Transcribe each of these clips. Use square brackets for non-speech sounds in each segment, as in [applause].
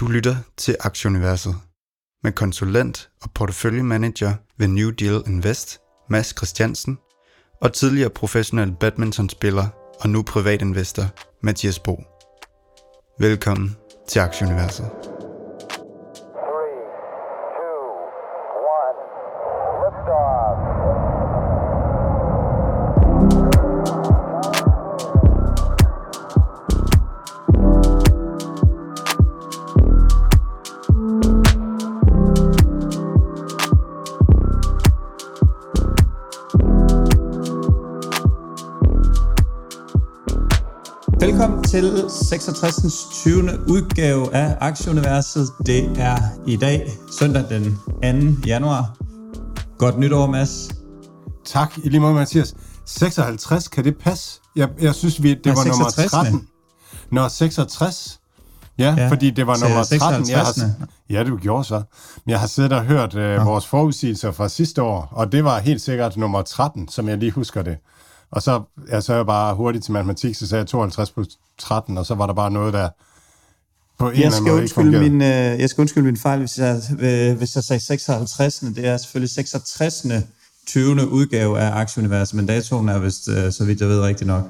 Du lytter til Aktieuniverset med konsulent og porteføljemanager ved New Deal Invest, Mads Christiansen, og tidligere professionel badmintonspiller og nu privatinvestor, Mathias Bo. Velkommen til Aktieuniverset. 66. 20. udgave af Aktieuniverset. Det er i dag, søndag den 2. januar. Godt nytår, Mads. Tak, i lige måde, Mathias. 56, kan det passe? Jeg, jeg synes, vi, det Ja, var nummer 66. 13. Nå, 66. Ja, Ja, fordi det var nummer 13. Jeg har, 56.. ja, det gjorde så. Men jeg har siddet og hørt øh, vores forudsigelser fra sidste år, og det var helt sikkert nummer 13, som jeg lige husker det. Og så, ja, så er jeg bare hurtigt til matematik, så sagde jeg 52 plus 13, og så var der bare noget, der på en eller Jeg anden skal, måde ikke fungerede. min, øh, jeg skal undskylde min fejl, hvis jeg, øh, hvis jeg sagde 56. Det er selvfølgelig 66. 20. udgave af Aktieuniverset, men datoen er vist, øh, så vidt jeg ved, rigtig nok.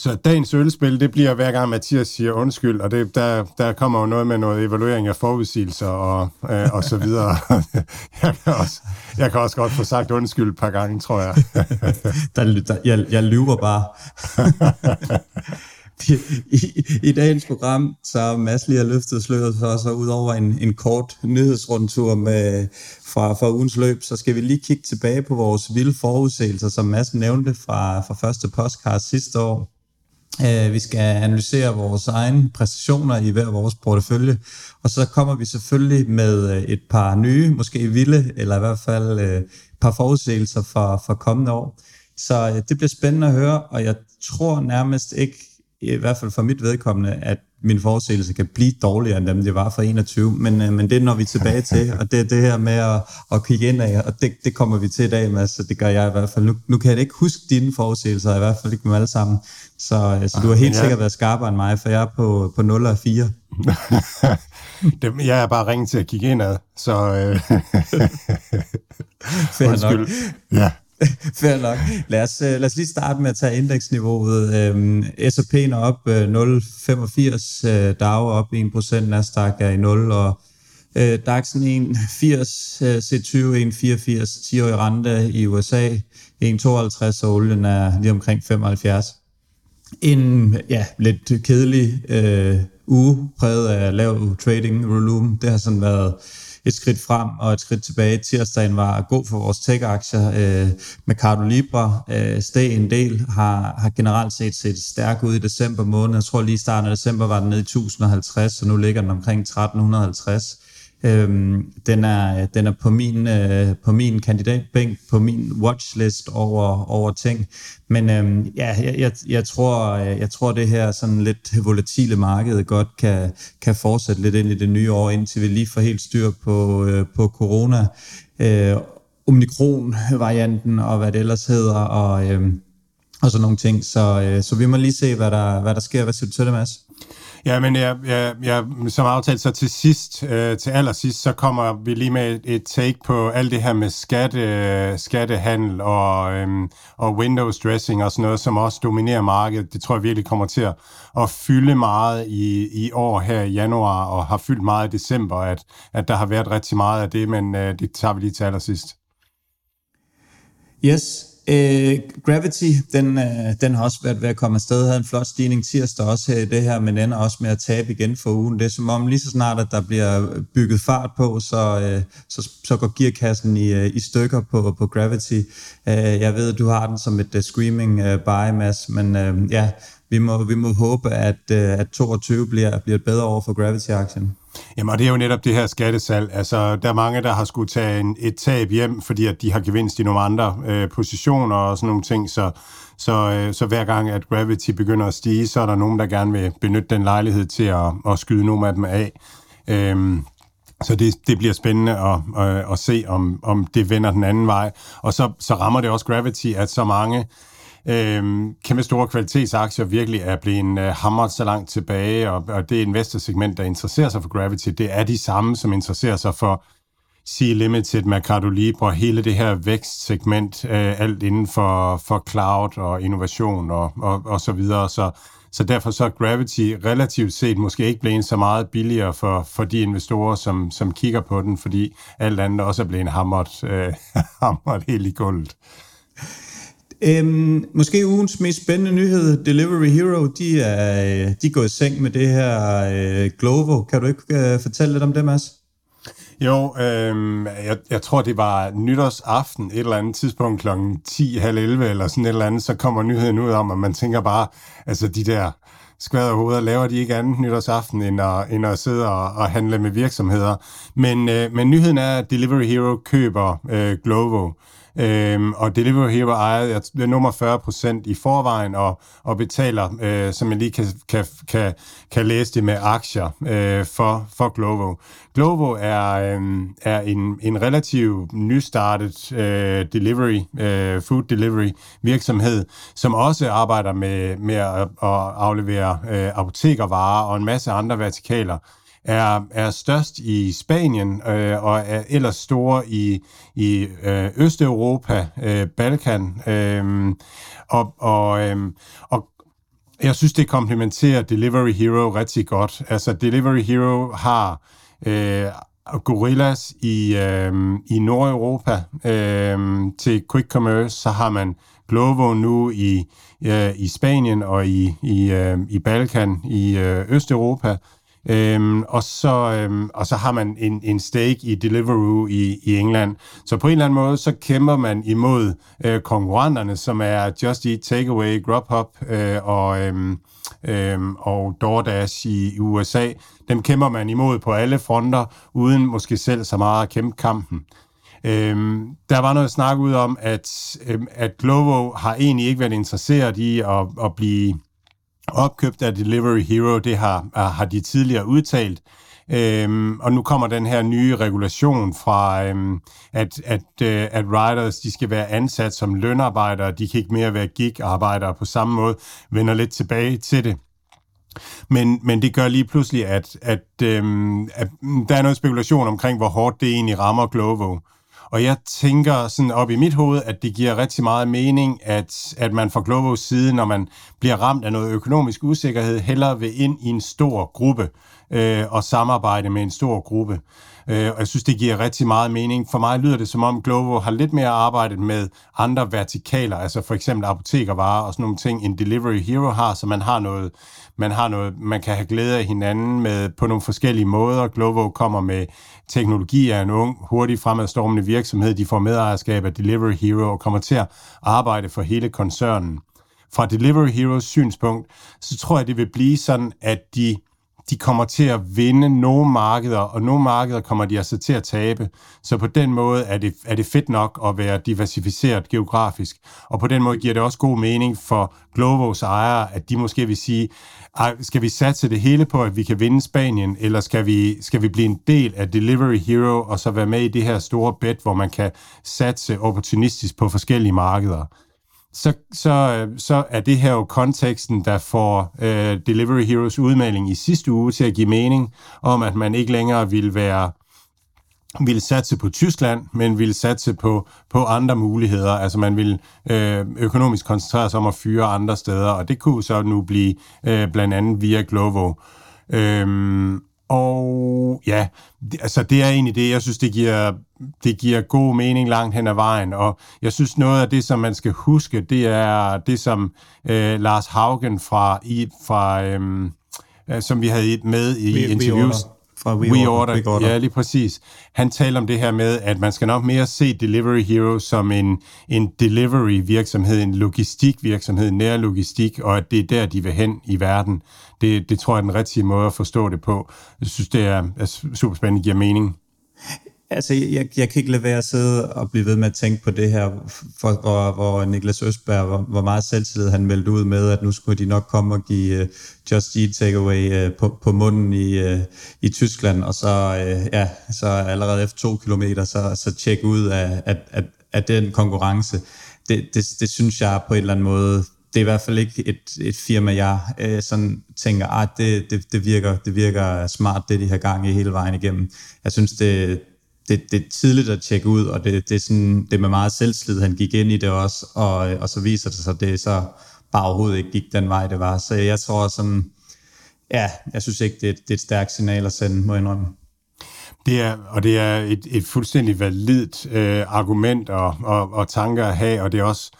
Så dagens ølspil, det bliver hver gang Mathias siger undskyld, og det, der, der kommer jo noget med noget evaluering af forudsigelser og, øh, og så videre. [laughs] jeg, kan også, jeg kan også godt få sagt undskyld et par gange, tror jeg. [laughs] Der, der, jeg, jeg lyver bare. [laughs] I, i, dagens program, så Mads lige har løftet sløret for og ud over en, en kort nyhedsrundtur med, fra, fra ugens løb, så skal vi lige kigge tilbage på vores vilde forudsigelser, som Mads nævnte fra, fra første podcast sidste år. Øh, vi skal analysere vores egne præstationer i hver vores portefølje, og så kommer vi selvfølgelig med øh, et par nye, måske vilde, eller i hvert fald øh, et par forudsigelser for, for kommende år. Så det bliver spændende at høre, og jeg tror nærmest ikke, i hvert fald for mit vedkommende, at min forudsigelse kan blive dårligere end dem, det var for 21, men, øh, men det når vi tilbage til, og det er det her med at, at kigge ind af, og det, det kommer vi til i dag, Mads, så det gør jeg i hvert fald. Nu, nu kan jeg ikke huske dine forudsigelser, i hvert fald ikke med alle sammen, så, øh, så du har helt jeg- sikkert været skarpere end mig, for jeg er på, på 0 og 4. det, jeg er bare ringet til at kigge indad, så øh, [laughs] undskyld. Ja. [laughs] Fair nok. Lad os, øh, lad os lige starte med at tage indeksniveauet. Øhm, S&P'en er op 0,85, øh, øh er op 1%, Nasdaq er i 0, og øh, DAX'en 1,80, øh, C20 1,84, 10-årig rente i USA 1,52, og olien er lige omkring 75 en ja, lidt kedelig øh, uge, præget af lav trading volume. Det har sådan været et skridt frem og et skridt tilbage. Tirsdagen var god for vores tech-aktier. Øh, Mercado Libre øh, steg en del, har, har generelt set set stærk ud i december måned. Jeg tror lige i starten af december var den nede i 1050, og nu ligger den omkring 1350. Øhm, den er den er på min øh, på min kandidatbænk på min watchlist over over ting. Men øhm, ja, jeg, jeg, jeg tror øh, jeg tror det her sådan lidt volatile marked godt kan kan fortsætte lidt ind i det nye år indtil vi lige får helt styr på øh, på corona. Øh, Omikron varianten og hvad det ellers hedder og øh, og sådan nogle ting. Så, øh, så vi må lige se, hvad der, hvad der sker. Hvad siger du til det, Mads? Ja, men jeg, jeg, jeg, som aftalt så til sidst, øh, til allersidst, så kommer vi lige med et, et take på alt det her med skatte, skattehandel og, øhm, og windows dressing og sådan noget, som også dominerer markedet. Det tror jeg virkelig kommer til at, at fylde meget i, i år her i januar, og har fyldt meget i december, at, at der har været rigtig meget af det, men øh, det tager vi lige til allersidst. Yes. Øh, Gravity, den, øh, den har også været ved at komme afsted, havde en flot stigning tirsdag også her i det her, men ender også med at tabe igen for ugen. Det er som om lige så snart, at der bliver bygget fart på, så, øh, så, så går gearkassen i, øh, i stykker på, på Gravity. Øh, jeg ved, at du har den som et øh, uh, screaming uh, øh, buy, Mads, men øh, ja, vi må, vi må håbe, at, øh, at 22 bliver, bliver et bedre år for Gravity-aktien. Jamen, og det er jo netop det her skattesalg. Altså, der er mange, der har skulle tage en, et tab hjem, fordi at de har gevinst i nogle andre øh, positioner og sådan nogle ting. Så, så, øh, så hver gang, at Gravity begynder at stige, så er der nogen, der gerne vil benytte den lejlighed til at, at skyde nogle af dem af. Øhm, så det, det bliver spændende at, at, at se, om, om det vender den anden vej. Og så, så rammer det også Gravity, at så mange øh, kæmpe store kvalitetsaktier virkelig er blevet øh, hamret så langt tilbage, og, og det investorsegment, der interesserer sig for Gravity, det er de samme, som interesserer sig for Sea Limited, Mercado Libre, hele det her vækstsegment, øh, alt inden for, for cloud og innovation og, og, og så videre. Så, så derfor så er Gravity relativt set måske ikke blevet så meget billigere for, for de investorer, som, som kigger på den, fordi alt andet også er blevet hamret, øh, [laughs] hamret helt i gulvet. Øhm, måske ugens mest spændende nyhed, Delivery Hero, de er, øh, de er gået i seng med det her øh, Glovo. Kan du ikke øh, fortælle lidt om det, Mads? Jo, øh, jeg, jeg tror, det var nytårsaften et eller andet tidspunkt kl. 10, halv 11 eller sådan et eller andet, så kommer nyheden ud om, at man tænker bare, altså de der skvader hoveder, laver de ikke andet nytårsaften, end at, end at sidde og, og handle med virksomheder. Men, øh, men nyheden er, at Delivery Hero køber øh, Glovo. Øhm, og Delivery Hero ejer jeg, nummer 40% i forvejen og, og betaler, øh, som jeg lige kan, kan, kan, kan læse det med aktier øh, for, for Glovo. Glovo er, øh, er en, en relativt nystartet øh, delivery, øh, food delivery virksomhed, som også arbejder med, med at, at aflevere øh, apotekervarer og en masse andre vertikaler er, er størst i Spanien øh, og er ellers store i, i øh, Østeuropa, øh, Balkan. Øh, og, og, øh, og jeg synes, det komplementerer Delivery Hero rigtig godt. Altså, Delivery Hero har øh, gorillas i, øh, i Nordeuropa øh, til quick commerce, så har man Glovo nu i, øh, i Spanien og i, i, øh, i Balkan i øh, Østeuropa. Øhm, og, så, øhm, og så har man en, en stake i Deliveroo i, i England. Så på en eller anden måde, så kæmper man imod øh, konkurrenterne, som er Just Eat Takeaway, Grubhub øh, og, øhm, øhm, og DoorDash i, i USA. Dem kæmper man imod på alle fronter, uden måske selv så meget at kæmpe kampen. Øhm, der var noget snak ud om, at, øhm, at Glovo har egentlig ikke været interesseret i at, at blive opkøbt af Delivery Hero, det har, øh, har de tidligere udtalt. Øhm, og nu kommer den her nye regulation fra, øhm, at, at, øh, at riders de skal være ansat som lønarbejdere, de kan ikke mere være gig-arbejdere på samme måde, vender lidt tilbage til det. Men, men det gør lige pludselig, at, at, øhm, at mm, der er noget spekulation omkring, hvor hårdt det egentlig rammer Glovo. Og jeg tænker sådan op i mit hoved, at det giver rigtig meget mening, at, at man fra Globos side, når man bliver ramt af noget økonomisk usikkerhed, hellere vil ind i en stor gruppe øh, og samarbejde med en stor gruppe. Øh, og jeg synes, det giver rigtig meget mening. For mig lyder det som om Glovo har lidt mere arbejdet med andre vertikaler, altså for eksempel apotekervarer og sådan nogle ting, en Delivery Hero har, så man har noget, man har noget, man kan have glæde af hinanden med på nogle forskellige måder. Glovo kommer med teknologi af en ung, hurtigt fremadstormende virksomhed. De får medejerskab af Delivery Hero og kommer til at arbejde for hele koncernen. Fra Delivery Heroes synspunkt, så tror jeg, det vil blive sådan, at de de kommer til at vinde nogle markeder, og nogle markeder kommer de altså til at tabe. Så på den måde er det, er det fedt nok at være diversificeret geografisk. Og på den måde giver det også god mening for Glovos ejere, at de måske vil sige, skal vi satse det hele på, at vi kan vinde Spanien, eller skal vi, skal vi blive en del af Delivery Hero, og så være med i det her store bet, hvor man kan satse opportunistisk på forskellige markeder så, så, øh, så er det her jo konteksten, der får øh, Delivery Heroes udmelding i sidste uge til at give mening om, at man ikke længere vil være ville satse på Tyskland, men ville satse på, på andre muligheder. Altså man vil øh, økonomisk koncentrere sig om at fyre andre steder, og det kunne så nu blive øh, blandt andet via Glovo. Øhm, og ja, det, altså det er egentlig det, jeg synes, det giver, det giver god mening langt hen ad vejen. Og jeg synes, noget af det, som man skal huske, det er det, som øh, Lars Haugen fra, i, fra øh, som vi havde med i interviews. Fra We, We Order. Order. Order. Ja, lige præcis. Han taler om det her med, at man skal nok mere se Delivery Hero som en, en delivery virksomhed, en logistik virksomhed, nær logistik, og at det er der, de vil hen i verden. Det, det tror jeg er den rigtige måde at forstå det på. Jeg synes, det er, er super spændende, giver mening. Altså, jeg, jeg kan ikke lade være at sidde og blive ved med at tænke på det her, for, hvor, hvor Niklas Østberg, hvor, hvor meget selvtillid han meldte ud med, at nu skulle de nok komme og give uh, Just Eat Takeaway uh, på, på munden i, uh, i Tyskland, og så, uh, ja, så allerede efter to kilometer, så, så tjekke ud af, af, af, af den konkurrence det, det, det synes jeg på en eller anden måde, det er i hvert fald ikke et, et firma, jeg øh, sådan tænker, at det, det, det, virker, det virker smart, det de har gang i hele vejen igennem. Jeg synes, det, det, det er tidligt at tjekke ud, og det, det, er sådan, det er med meget selvslid, han gik ind i det også, og, og så viser det sig, at det så bare overhovedet ikke gik den vej, det var. Så jeg tror sådan, ja, jeg synes ikke, det er, det er et stærkt signal at sende, må jeg indrømme. Det er, og det er et, et fuldstændig validt øh, argument og, og, og tanker at have, og det er også,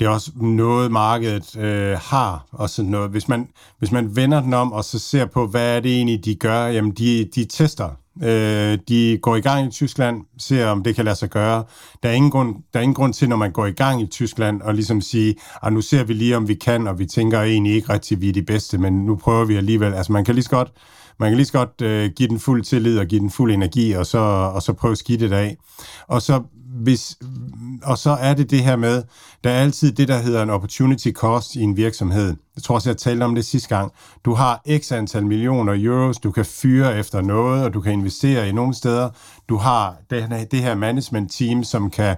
det er også noget, markedet øh, har. Og sådan noget. Hvis, man, hvis man vender den om og så ser på, hvad er det egentlig, de gør, jamen de, de tester. Øh, de går i gang i Tyskland, ser om det kan lade sig gøre. Der er, ingen grund, der er ingen grund til, når man går i gang i Tyskland, og ligesom sige, at ah, nu ser vi lige, om vi kan, og vi tænker egentlig ikke rigtigt, at vi er de bedste, men nu prøver vi alligevel. Altså man kan lige så godt man kan lige så godt øh, give den fuld tillid og give den fuld energi, og så, og så prøve at skide det af. Og så, hvis, og så er det det her med, der er altid det, der hedder en opportunity cost i en virksomhed. Jeg tror også, jeg talte om det sidste gang. Du har x antal millioner euros, du kan fyre efter noget, og du kan investere i nogle steder. Du har det, det her management team, som kan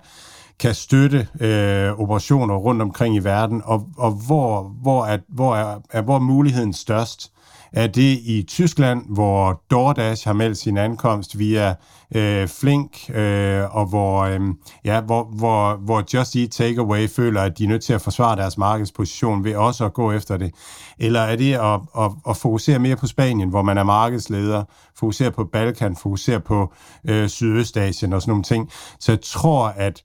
kan støtte øh, operationer rundt omkring i verden, og, og hvor, hvor, er, hvor, er, er, hvor er muligheden størst? Er det i Tyskland, hvor DoorDash har meldt sin ankomst via øh, Flink, øh, og hvor, øh, ja, hvor, hvor, hvor Just Eat Takeaway føler, at de er nødt til at forsvare deres markedsposition ved også at gå efter det? Eller er det at, at, at fokusere mere på Spanien, hvor man er markedsleder, fokusere på Balkan, fokusere på øh, Sydøstasien og sådan nogle ting? Så jeg tror, at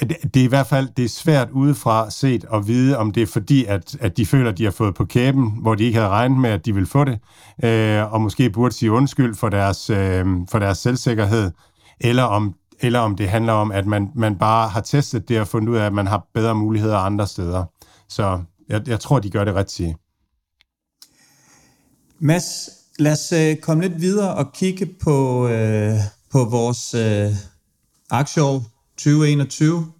det er i hvert fald det er svært udefra set at vide, om det er fordi, at, at de føler, at de har fået på kæben, hvor de ikke havde regnet med, at de ville få det, øh, og måske burde sige undskyld for deres, øh, for deres selvsikkerhed, eller om, eller om det handler om, at man, man bare har testet det og fundet ud af, at man har bedre muligheder andre steder. Så jeg, jeg tror, de gør det rigtigt. Mads, lad os øh, komme lidt videre og kigge på, øh, på vores øh, aktieår 2021.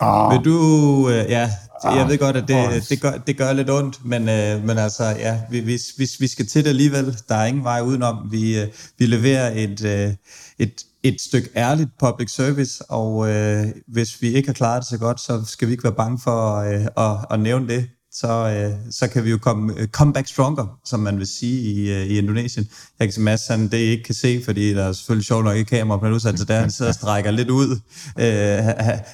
Oh. Vil du, øh, ja, jeg ah. ved godt, at det, det, gør, det gør lidt ondt, men, øh, men altså, ja, vi, vi, vi, vi skal til det alligevel. Der er ingen vej udenom. Vi, øh, vi leverer et, øh, et, et stykke ærligt public service, og øh, hvis vi ikke har klaret det så godt, så skal vi ikke være bange for øh, at, at nævne det så, øh, så kan vi jo komme øh, come back stronger, som man vil sige i, øh, i Indonesien. Jeg kan se Mads, han det ikke kan se, fordi der er selvfølgelig sjovt nok ikke kamera på udsendelse, der han sidder og strækker lidt ud. Øh,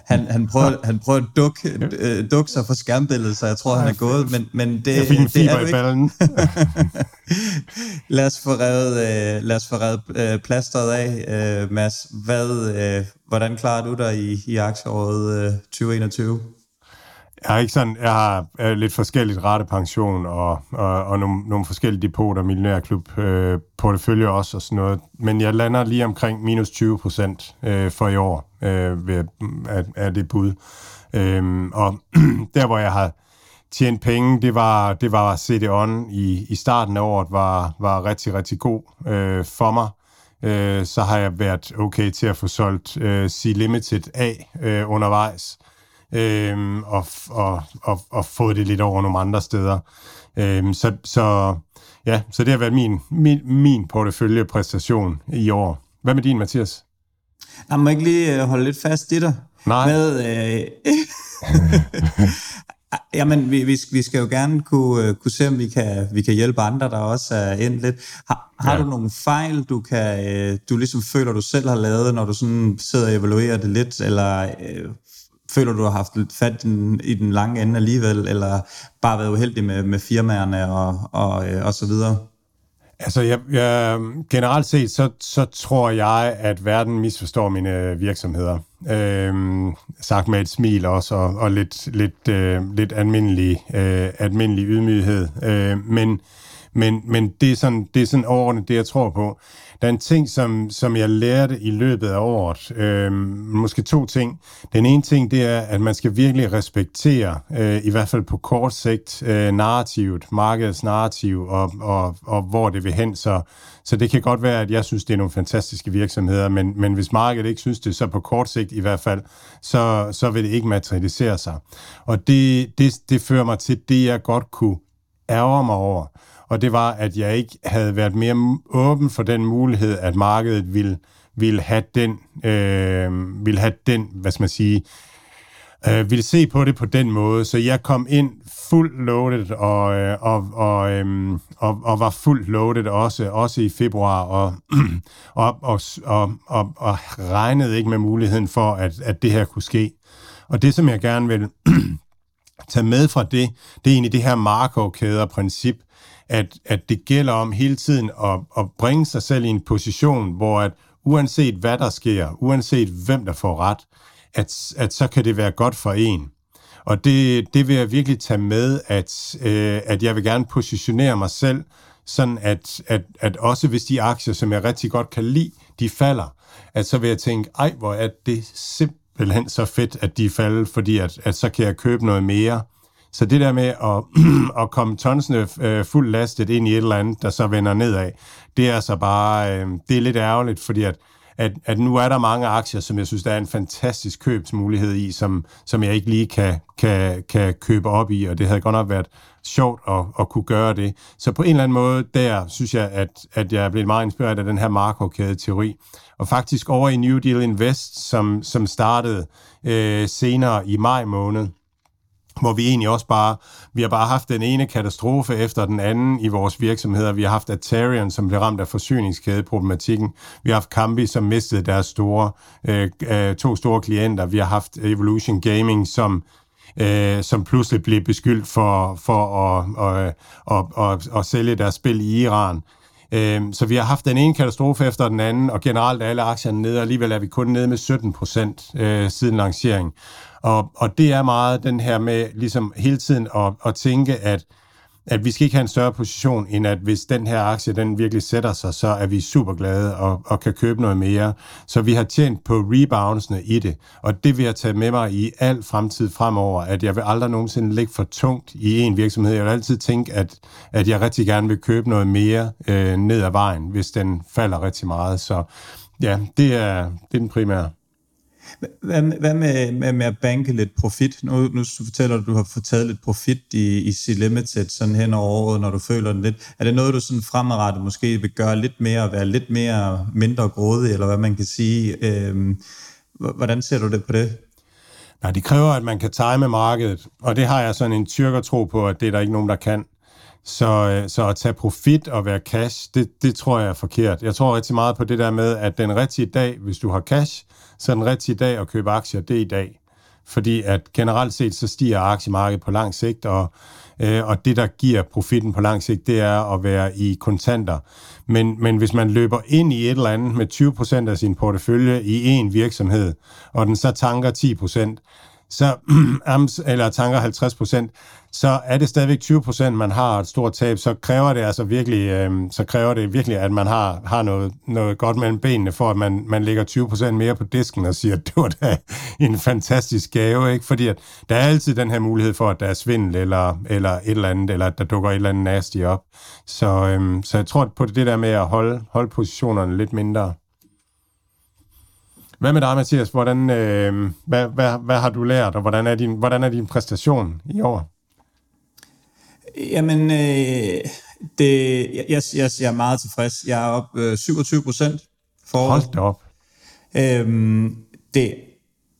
han, han, prøver, han prøver at dukke, øh, dukke sig for skærmbilledet, så jeg tror, han er gået, men, men det, jeg fik en det er du ikke. [laughs] lad os få revet, øh, lad os få revet øh, plasteret af, øh, Mads. Hvad, øh, hvordan klarer du dig i, i aktieåret øh, 2021? Jeg har ikke sådan, jeg har øh, lidt forskelligt rettepension og, og, og nogle, nogle forskellige depoter, millionærklub, øh, portefølje også og sådan noget. Men jeg lander lige omkring minus 20 procent øh, for i år øh, ved, af, af det bud. Øh, og [clears throat] der, hvor jeg har tjent penge, det var, det var CD-ON i, i starten af året, var, var rigtig, rigtig god øh, for mig. Øh, så har jeg været okay til at få solgt øh, C-Limited af øh, undervejs øhm, og, og, og, og fået det lidt over nogle andre steder. Øhm, så, så, ja, så det har været min, min, min porteføljepræstation i år. Hvad med din, Mathias? Jeg må ikke lige øh, holde lidt fast i dig. Nej. Med, øh, [laughs] Jamen, vi, vi, vi skal jo gerne kunne, øh, kunne se, om vi kan, vi kan hjælpe andre, der også er ind lidt. Har, har ja. du nogle fejl, du kan, øh, du ligesom føler, du selv har lavet, når du sådan sidder og evaluerer det lidt, eller øh, føler du har haft lidt fat i den lange ende alligevel, eller bare været uheldig med, med firmaerne og, og, øh, og så videre? Altså, jeg, jeg, generelt set, så, så tror jeg, at verden misforstår mine virksomheder. Øhm, sagt med et smil også, og, og lidt, lidt, øh, lidt almindelig, øh, almindelig ydmyghed. Øh, men, men, men det, er sådan, det er sådan overordnet det, jeg tror på. Der er en ting, som, som jeg lærte i løbet af året. Øh, måske to ting. Den ene ting, det er, at man skal virkelig respektere, øh, i hvert fald på kort sigt, øh, narrativet, markedets narrativ, og, og, og hvor det vil hen. Så, så det kan godt være, at jeg synes, det er nogle fantastiske virksomheder, men, men hvis markedet ikke synes det, så på kort sigt i hvert fald, så, så vil det ikke materialisere sig. Og det, det, det fører mig til det, jeg godt kunne ærger mig over og det var, at jeg ikke havde været mere åben for den mulighed, at markedet ville, ville have den, øh, ville have den, hvad skal man sige, øh, ville se på det på den måde, så jeg kom ind fuldt loaded og, øh, og, og, øh, og, og var fuldt loaded også, også i februar, og, [clears throat] og, og, og, og, og regnede ikke med muligheden for, at, at det her kunne ske. Og det, som jeg gerne vil [clears throat] tage med fra det, det er egentlig det her Markov-kæder-princip, at, at det gælder om hele tiden at, at bringe sig selv i en position, hvor at uanset hvad der sker, uanset hvem der får ret, at, at så kan det være godt for en. Og det, det vil jeg virkelig tage med, at, øh, at jeg vil gerne positionere mig selv, sådan at, at, at også hvis de aktier, som jeg rigtig godt kan lide, de falder, at så vil jeg tænke, ej, hvor er det simpelthen så fedt, at de falder, fordi at, at så kan jeg købe noget mere. Så det der med at, [clears throat] at komme tonsene øh, fuldt lastet ind i et eller andet, der så vender nedad, det er altså bare, øh, det er lidt ærgerligt, fordi at, at, at nu er der mange aktier, som jeg synes, der er en fantastisk købsmulighed i, som, som jeg ikke lige kan, kan, kan købe op i, og det havde godt nok været sjovt at, at kunne gøre det. Så på en eller anden måde, der synes jeg, at, at jeg er blevet meget inspireret af den her Markov-kæde-teori. Og faktisk over i New Deal Invest, som, som startede øh, senere i maj måned, hvor vi egentlig også bare, vi har bare haft den ene katastrofe efter den anden i vores virksomheder. Vi har haft Atarian, som blev ramt af forsyningskædeproblematikken. Vi har haft Kambi, som mistede deres store, øh, øh, to store klienter. Vi har haft Evolution Gaming, som øh, som pludselig blev beskyldt for, for at, øh, at, at, at, at sælge deres spil i Iran. Øh, så vi har haft den ene katastrofe efter den anden, og generelt er alle aktierne nede, og alligevel er vi kun nede med 17 procent øh, siden lancering. Og, og det er meget den her med ligesom hele tiden at, at tænke, at at vi skal ikke have en større position, end at hvis den her aktie, den virkelig sætter sig, så er vi super glade og, og kan købe noget mere. Så vi har tjent på reboundsene i det, og det vil jeg tage med mig i al fremtid fremover, at jeg vil aldrig nogensinde ligge for tungt i en virksomhed. Jeg vil altid tænke, at, at jeg rigtig gerne vil købe noget mere øh, ned ad vejen, hvis den falder rigtig meget. Så ja, det er, det er den primære. Hvad, hvad med, med, med at banke lidt profit? Nu, nu fortæller du, at du har fået taget lidt profit i, i C-Limited sådan hen over året, når du føler den lidt. Er det noget, du sådan fremadrettet måske vil gøre lidt mere, og være lidt mere mindre grådig, eller hvad man kan sige? Øhm, hvordan ser du det på det? Nej, det kræver, at man kan time markedet, og det har jeg sådan en tyrker tro på, at det er der ikke nogen, der kan. Så, øh, så at tage profit og være cash, det, det tror jeg er forkert. Jeg tror rigtig meget på det der med, at den rigtige dag, hvis du har cash, så den rigtige dag at købe aktier, det er i dag. Fordi at generelt set, så stiger aktiemarkedet på lang sigt, og, øh, og det, der giver profitten på lang sigt, det er at være i kontanter. Men, men hvis man løber ind i et eller andet med 20% af sin portefølje i en virksomhed, og den så tanker 10%, så, [clears throat] eller tanker 50 procent, så er det stadigvæk 20 procent, man har et stort tab, så kræver det altså virkelig, øh, så kræver det virkelig, at man har, har noget, noget godt mellem benene, for at man, man lægger 20 procent mere på disken og siger, at [laughs] det var da en fantastisk gave, ikke? Fordi at der er altid den her mulighed for, at der er svindel eller, eller et eller andet, eller at der dukker et eller andet nasty op. Så, øh, så jeg tror på det der med at holde, holde positionerne lidt mindre. Hvad med dig, Mathias? Hvordan, øh, hvad, hvad, hvad har du lært, og hvordan er din, hvordan er din præstation i år? Jamen, øh, det, jeg, jeg, jeg, er meget tilfreds. Jeg er op øh, 27 procent. Hold da op. Øhm, det,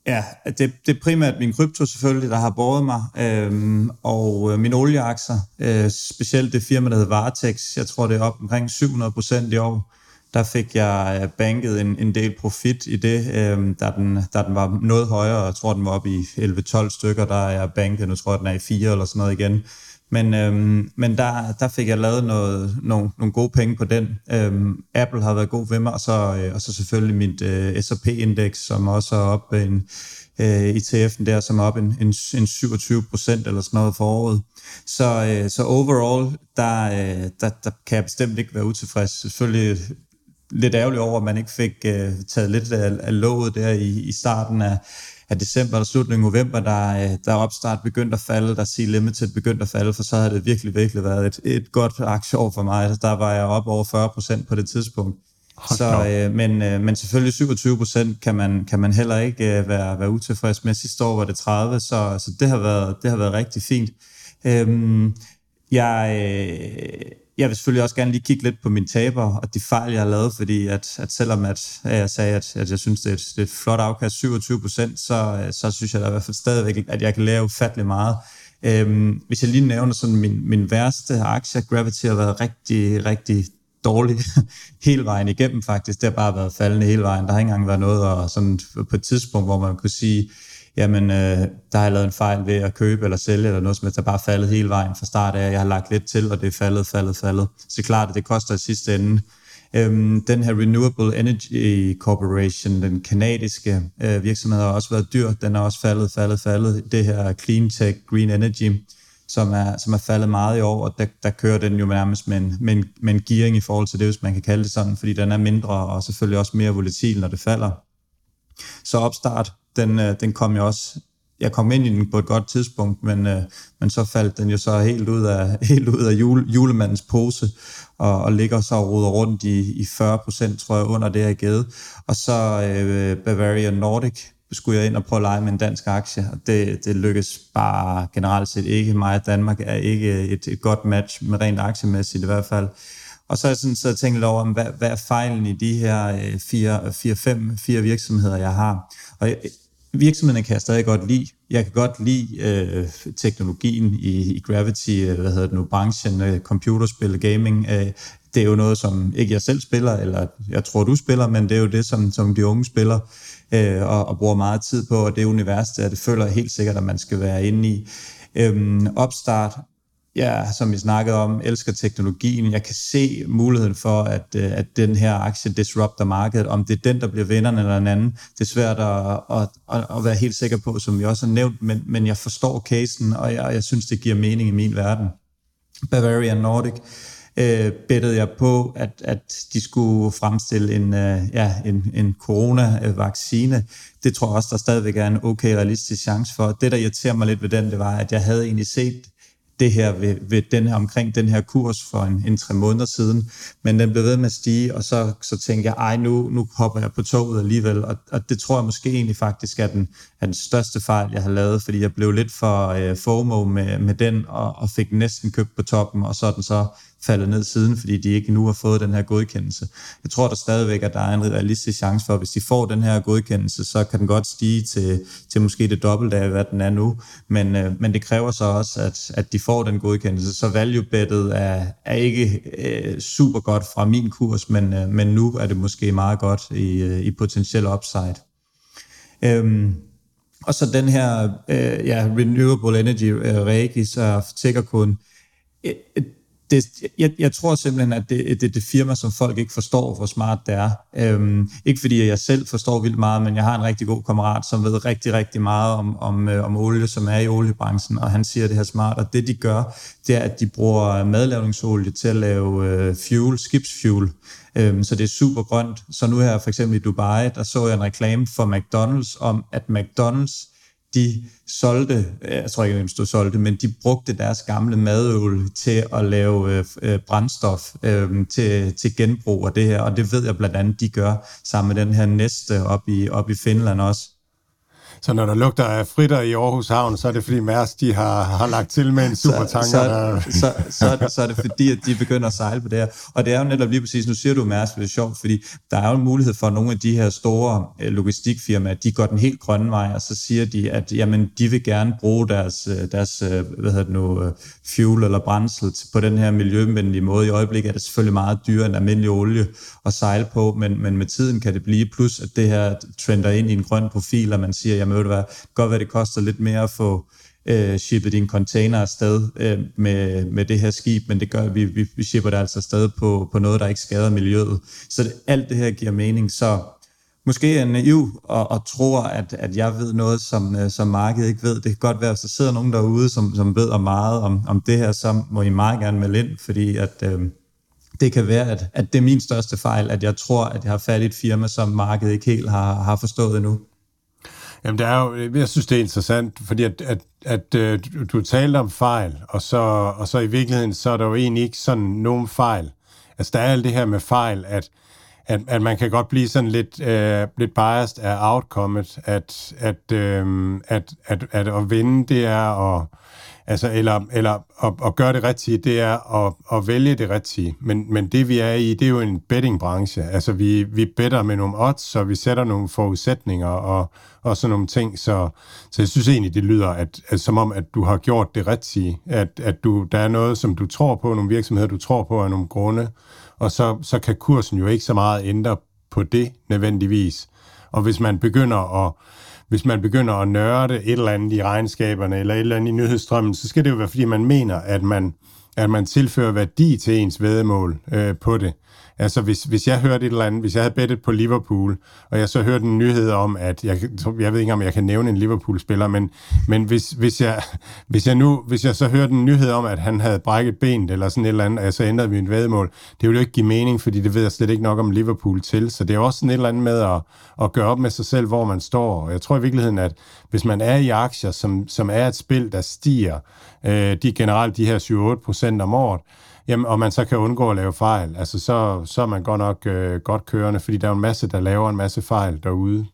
ja, det, det er primært min krypto selvfølgelig, der har båret mig, øhm, og øh, mine olieaktier, øh, specielt det firma, der hedder Vartex, jeg tror, det er op omkring 700 procent i år. Der fik jeg øh, banket en, en del profit i det, øh, da, den, da den var noget højere. Jeg tror, den var op i 11-12 stykker, der er jeg banket. Nu tror jeg, den er i 4 eller sådan noget igen. Men, øhm, men der, der fik jeg lavet noget, nogle, nogle gode penge på den. Øhm, Apple har været god ved mig, og så, øh, og så selvfølgelig mit øh, S&P-indeks, som også er op en øh, ETF'en der, som er op en, en, en 27 procent eller sådan noget for året. Så, øh, så overall, der, øh, der, der kan jeg bestemt ikke være utilfreds. Selvfølgelig lidt ærgerlig over, at man ikke fik øh, taget lidt af, af låget der i, i starten af, af december eller slutningen af november, der, øh, der opstart begyndt at falde, der C Limited begyndt at falde, for så havde det virkelig, virkelig været et, et godt aktieår for mig. Der var jeg op over 40 procent på det tidspunkt. Så, øh, men, øh, men selvfølgelig 27 procent kan man, kan man heller ikke øh, være, være utilfreds med. Sidste år var det 30, så, så det, har været, det har været rigtig fint. Øhm, jeg, øh, jeg vil selvfølgelig også gerne lige kigge lidt på mine taber og de fejl, jeg har lavet, fordi at, at selvom at, at jeg sagde, at, at jeg synes, det er, et, det er et flot afkast, 27 procent, så, øh, så synes jeg da i hvert fald stadigvæk, at jeg kan lære ufattelig meget. Øhm, hvis jeg lige nævner sådan min, min værste aktie, Gravity har været rigtig, rigtig dårlig [laughs] hele vejen igennem faktisk. Det har bare været faldende hele vejen. Der har ikke engang været noget og sådan på et tidspunkt, hvor man kunne sige, jamen, øh, der har jeg lavet en fejl ved at købe eller sælge, eller noget som helst, der bare faldet hele vejen fra start af. Jeg har lagt lidt til, og det er faldet, faldet, faldet. Så det er klart, at det koster i sidste ende. Øhm, den her Renewable Energy Corporation, den kanadiske øh, virksomhed, har også været dyr. Den har også faldet, faldet, faldet. Det her Clean Tech, Green Energy, som er, som er faldet meget i år, og der, der kører den jo nærmest med en, med, en, med en gearing i forhold til det, hvis man kan kalde det sådan, fordi den er mindre og selvfølgelig også mere volatil, når det falder. Så opstart, den, øh, den kom jo også jeg kom ind i den på et godt tidspunkt, men, øh, men så faldt den jo så helt ud af, [laughs] helt ud af jule, julemandens pose, og, og ligger så og ruder rundt i, i 40 procent, tror jeg, under det her givet. Og så øh, Bavarian Nordic skulle jeg ind og prøve at lege med en dansk aktie, og det, det lykkes bare generelt set ikke. Mig og Danmark er ikke et, et godt match med rent aktiemæssigt i hvert fald. Og så har jeg sådan så tænkt lidt over, hvad, hvad er fejlen i de her øh, fire, fire, fem, fire virksomheder, jeg har. Og virksomhederne kan jeg stadig godt lide. Jeg kan godt lide øh, teknologien i, i Gravity, øh, hvad hedder det nu, branchen, øh, computerspil, gaming. Øh, det er jo noget, som ikke jeg selv spiller, eller jeg tror, du spiller, men det er jo det, som, som de unge spiller øh, og, og bruger meget tid på, og det univers, der det føler jeg helt sikkert, at man skal være inde i. Øhm, opstart ja, som vi snakkede om, elsker teknologien. Jeg kan se muligheden for, at, øh, at den her aktie disrupter markedet. Om det er den, der bliver vinderen eller en anden, det er svært at, at, at, at være helt sikker på, som vi også har nævnt, men, men jeg forstår casen, og jeg, jeg synes, det giver mening i min verden. Bavarian Nordic øh, bettede jeg på, at, at de skulle fremstille en, øh, ja, en, en corona-vaccine. Det tror jeg også, der stadigvæk er en okay realistisk chance for. Det, der irriterer mig lidt ved den, det var, at jeg havde egentlig set det her ved, ved den her, omkring den her kurs for en, en tre måneder siden, men den blev ved med at stige, og så, så tænkte jeg, ej, nu, nu hopper jeg på toget alligevel, og, og det tror jeg måske egentlig faktisk er den, er den største fejl, jeg har lavet, fordi jeg blev lidt for øh, FOMO med, med den, og, og fik næsten købt på toppen, og så er den så faldet ned siden, fordi de ikke nu har fået den her godkendelse. Jeg tror der stadigvæk, at der er en realistisk chance for, at hvis de får den her godkendelse, så kan den godt stige til, til måske det dobbelte af, hvad den er nu. Men, øh, men det kræver så også, at, at de får den godkendelse. Så value bettet er, er ikke øh, super godt fra min kurs, men, øh, men nu er det måske meget godt i, øh, i potentiel upside. Øhm, og så den her øh, ja, Renewable Energy øh, Regis og Tickerkund. Øh, det, jeg, jeg tror simpelthen, at det, det er det firma, som folk ikke forstår, hvor smart det er. Øhm, ikke fordi jeg selv forstår vildt meget, men jeg har en rigtig god kammerat, som ved rigtig, rigtig meget om, om, øh, om olie, som er i oliebranchen, og han siger det her smart. Og det de gør, det er, at de bruger madlavningsolie til at lave øh, fuel, skibsfuel. Øhm, så det er super grønt. Så nu her for eksempel i Dubai, der så jeg en reklame for McDonald's om, at McDonald's de solgte, jeg tror ikke, hvem stod solgte, men de brugte deres gamle madøl til at lave øh, øh, brændstof øh, til, til genbrug af det her, og det ved jeg blandt andet, de gør sammen med den her næste op i, op i Finland også. Så når der lugter af fritter i Aarhus Havn, så er det fordi Mærsk de har, har lagt til med en supertanker. Så, så, der... så, så, så, er det, så er det fordi, at de begynder at sejle på det her. Og det er jo netop lige præcis, nu siger du Mærsk, det er sjovt, fordi der er jo en mulighed for, at nogle af de her store øh, logistikfirmaer, de går den helt grønne vej, og så siger de, at jamen, de vil gerne bruge deres, øh, deres øh, hvad hedder det nu, fuel eller brændsel på den her miljøvenlige måde. I øjeblikket er det selvfølgelig meget dyrere end almindelig olie at sejle på, men, men med tiden kan det blive, plus at det her trender ind i en grøn profil, og man siger, jamen ved du hvad, det godt være, det koster lidt mere at få øh, shippet din container afsted øh, med, med det her skib, men det gør, at vi, vi, vi shipper det altså afsted på, på noget, der ikke skader miljøet. Så det, alt det her giver mening, så måske er naiv og, og tror, at, at jeg ved noget, som, øh, som markedet ikke ved. Det kan godt være, at der sidder nogen derude, som, som ved meget om, om det her, så må I meget gerne melde ind, fordi at, øh, det kan være, at, at det er min største fejl, at jeg tror, at jeg har fat i et firma, som markedet ikke helt har, har forstået endnu. Jamen, det er jo, jeg synes, det er interessant, fordi at, at, at, at du, du talte om fejl, og så, og så i virkeligheden, så er der jo egentlig ikke sådan nogen fejl. Altså, der er alt det her med fejl, at, at, at man kan godt blive sådan lidt, øh, lidt biased af outcomet, at, at, øh, at, at, at at vinde, det er at Altså, eller, eller at, at gøre det rigtige, det er at, at vælge det rigtige. Men, men det vi er i, det er jo en bettingbranche. Altså, vi, vi better med nogle odds, så vi sætter nogle forudsætninger og, og sådan nogle ting. Så, så jeg synes egentlig, det lyder at, at, som om, at du har gjort det rigtige. At, at du, der er noget, som du tror på, nogle virksomheder, du tror på af nogle grunde, og så, så kan kursen jo ikke så meget ændre på det nødvendigvis. Og hvis man begynder at hvis man begynder at nørde et eller andet i regnskaberne eller et eller andet i nyhedsstrømmen, så skal det jo være, fordi man mener, at man, at man tilfører værdi til ens vedemål øh, på det. Altså, hvis, hvis jeg hørte et eller andet, hvis jeg havde bettet på Liverpool, og jeg så hørte en nyhed om, at jeg, jeg ved ikke, om jeg kan nævne en Liverpool-spiller, men, men hvis, hvis, jeg, hvis, jeg nu, hvis jeg så hørte en nyhed om, at han havde brækket benet, eller sådan et eller andet, så ændrede vi vedmål, det ville jo ikke give mening, fordi det ved jeg slet ikke nok om Liverpool til. Så det er også sådan et eller andet med at, at gøre op med sig selv, hvor man står. Og jeg tror i virkeligheden, at hvis man er i aktier, som, som er et spil, der stiger, øh, de generelt de her 7-8 procent om året, Jamen, og man så kan undgå at lave fejl, altså så, så er man godt nok øh, godt kørende, fordi der er en masse, der laver en masse fejl derude.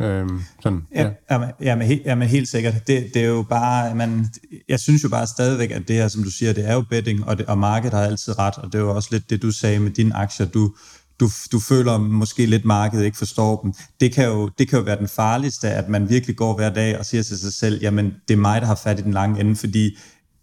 Øhm, sådan, ja. Ja, jamen, jamen, helt, jamen, helt sikkert. Det, det er jo bare, man, jeg synes jo bare stadigvæk, at det her, som du siger, det er jo betting, og, det, og markedet har altid ret, og det er jo også lidt det, du sagde med dine aktier. Du, du, du føler måske lidt, markedet ikke forstår dem. Det kan, jo, det kan jo være den farligste, at man virkelig går hver dag og siger til sig selv, jamen det er mig, der har fat i den lange ende, fordi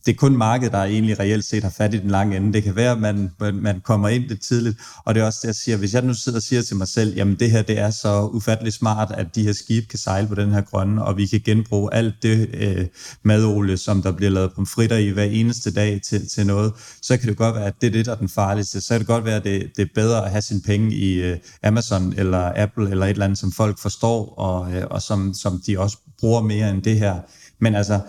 det er kun markedet, der egentlig reelt set har fat i den lange ende. Det kan være, at man, man kommer ind lidt tidligt, og det er også det, jeg siger, hvis jeg nu sidder og siger til mig selv, jamen det her, det er så ufatteligt smart, at de her skibe kan sejle på den her grønne, og vi kan genbruge alt det øh, madolie, som der bliver lavet pomfritter i hver eneste dag til, til noget, så kan det godt være, at det er det, der er den farligste. Så kan det godt være, at det, det er bedre at have sine penge i øh, Amazon eller Apple eller et eller andet, som folk forstår, og, øh, og som, som de også bruger mere end det her. Men altså,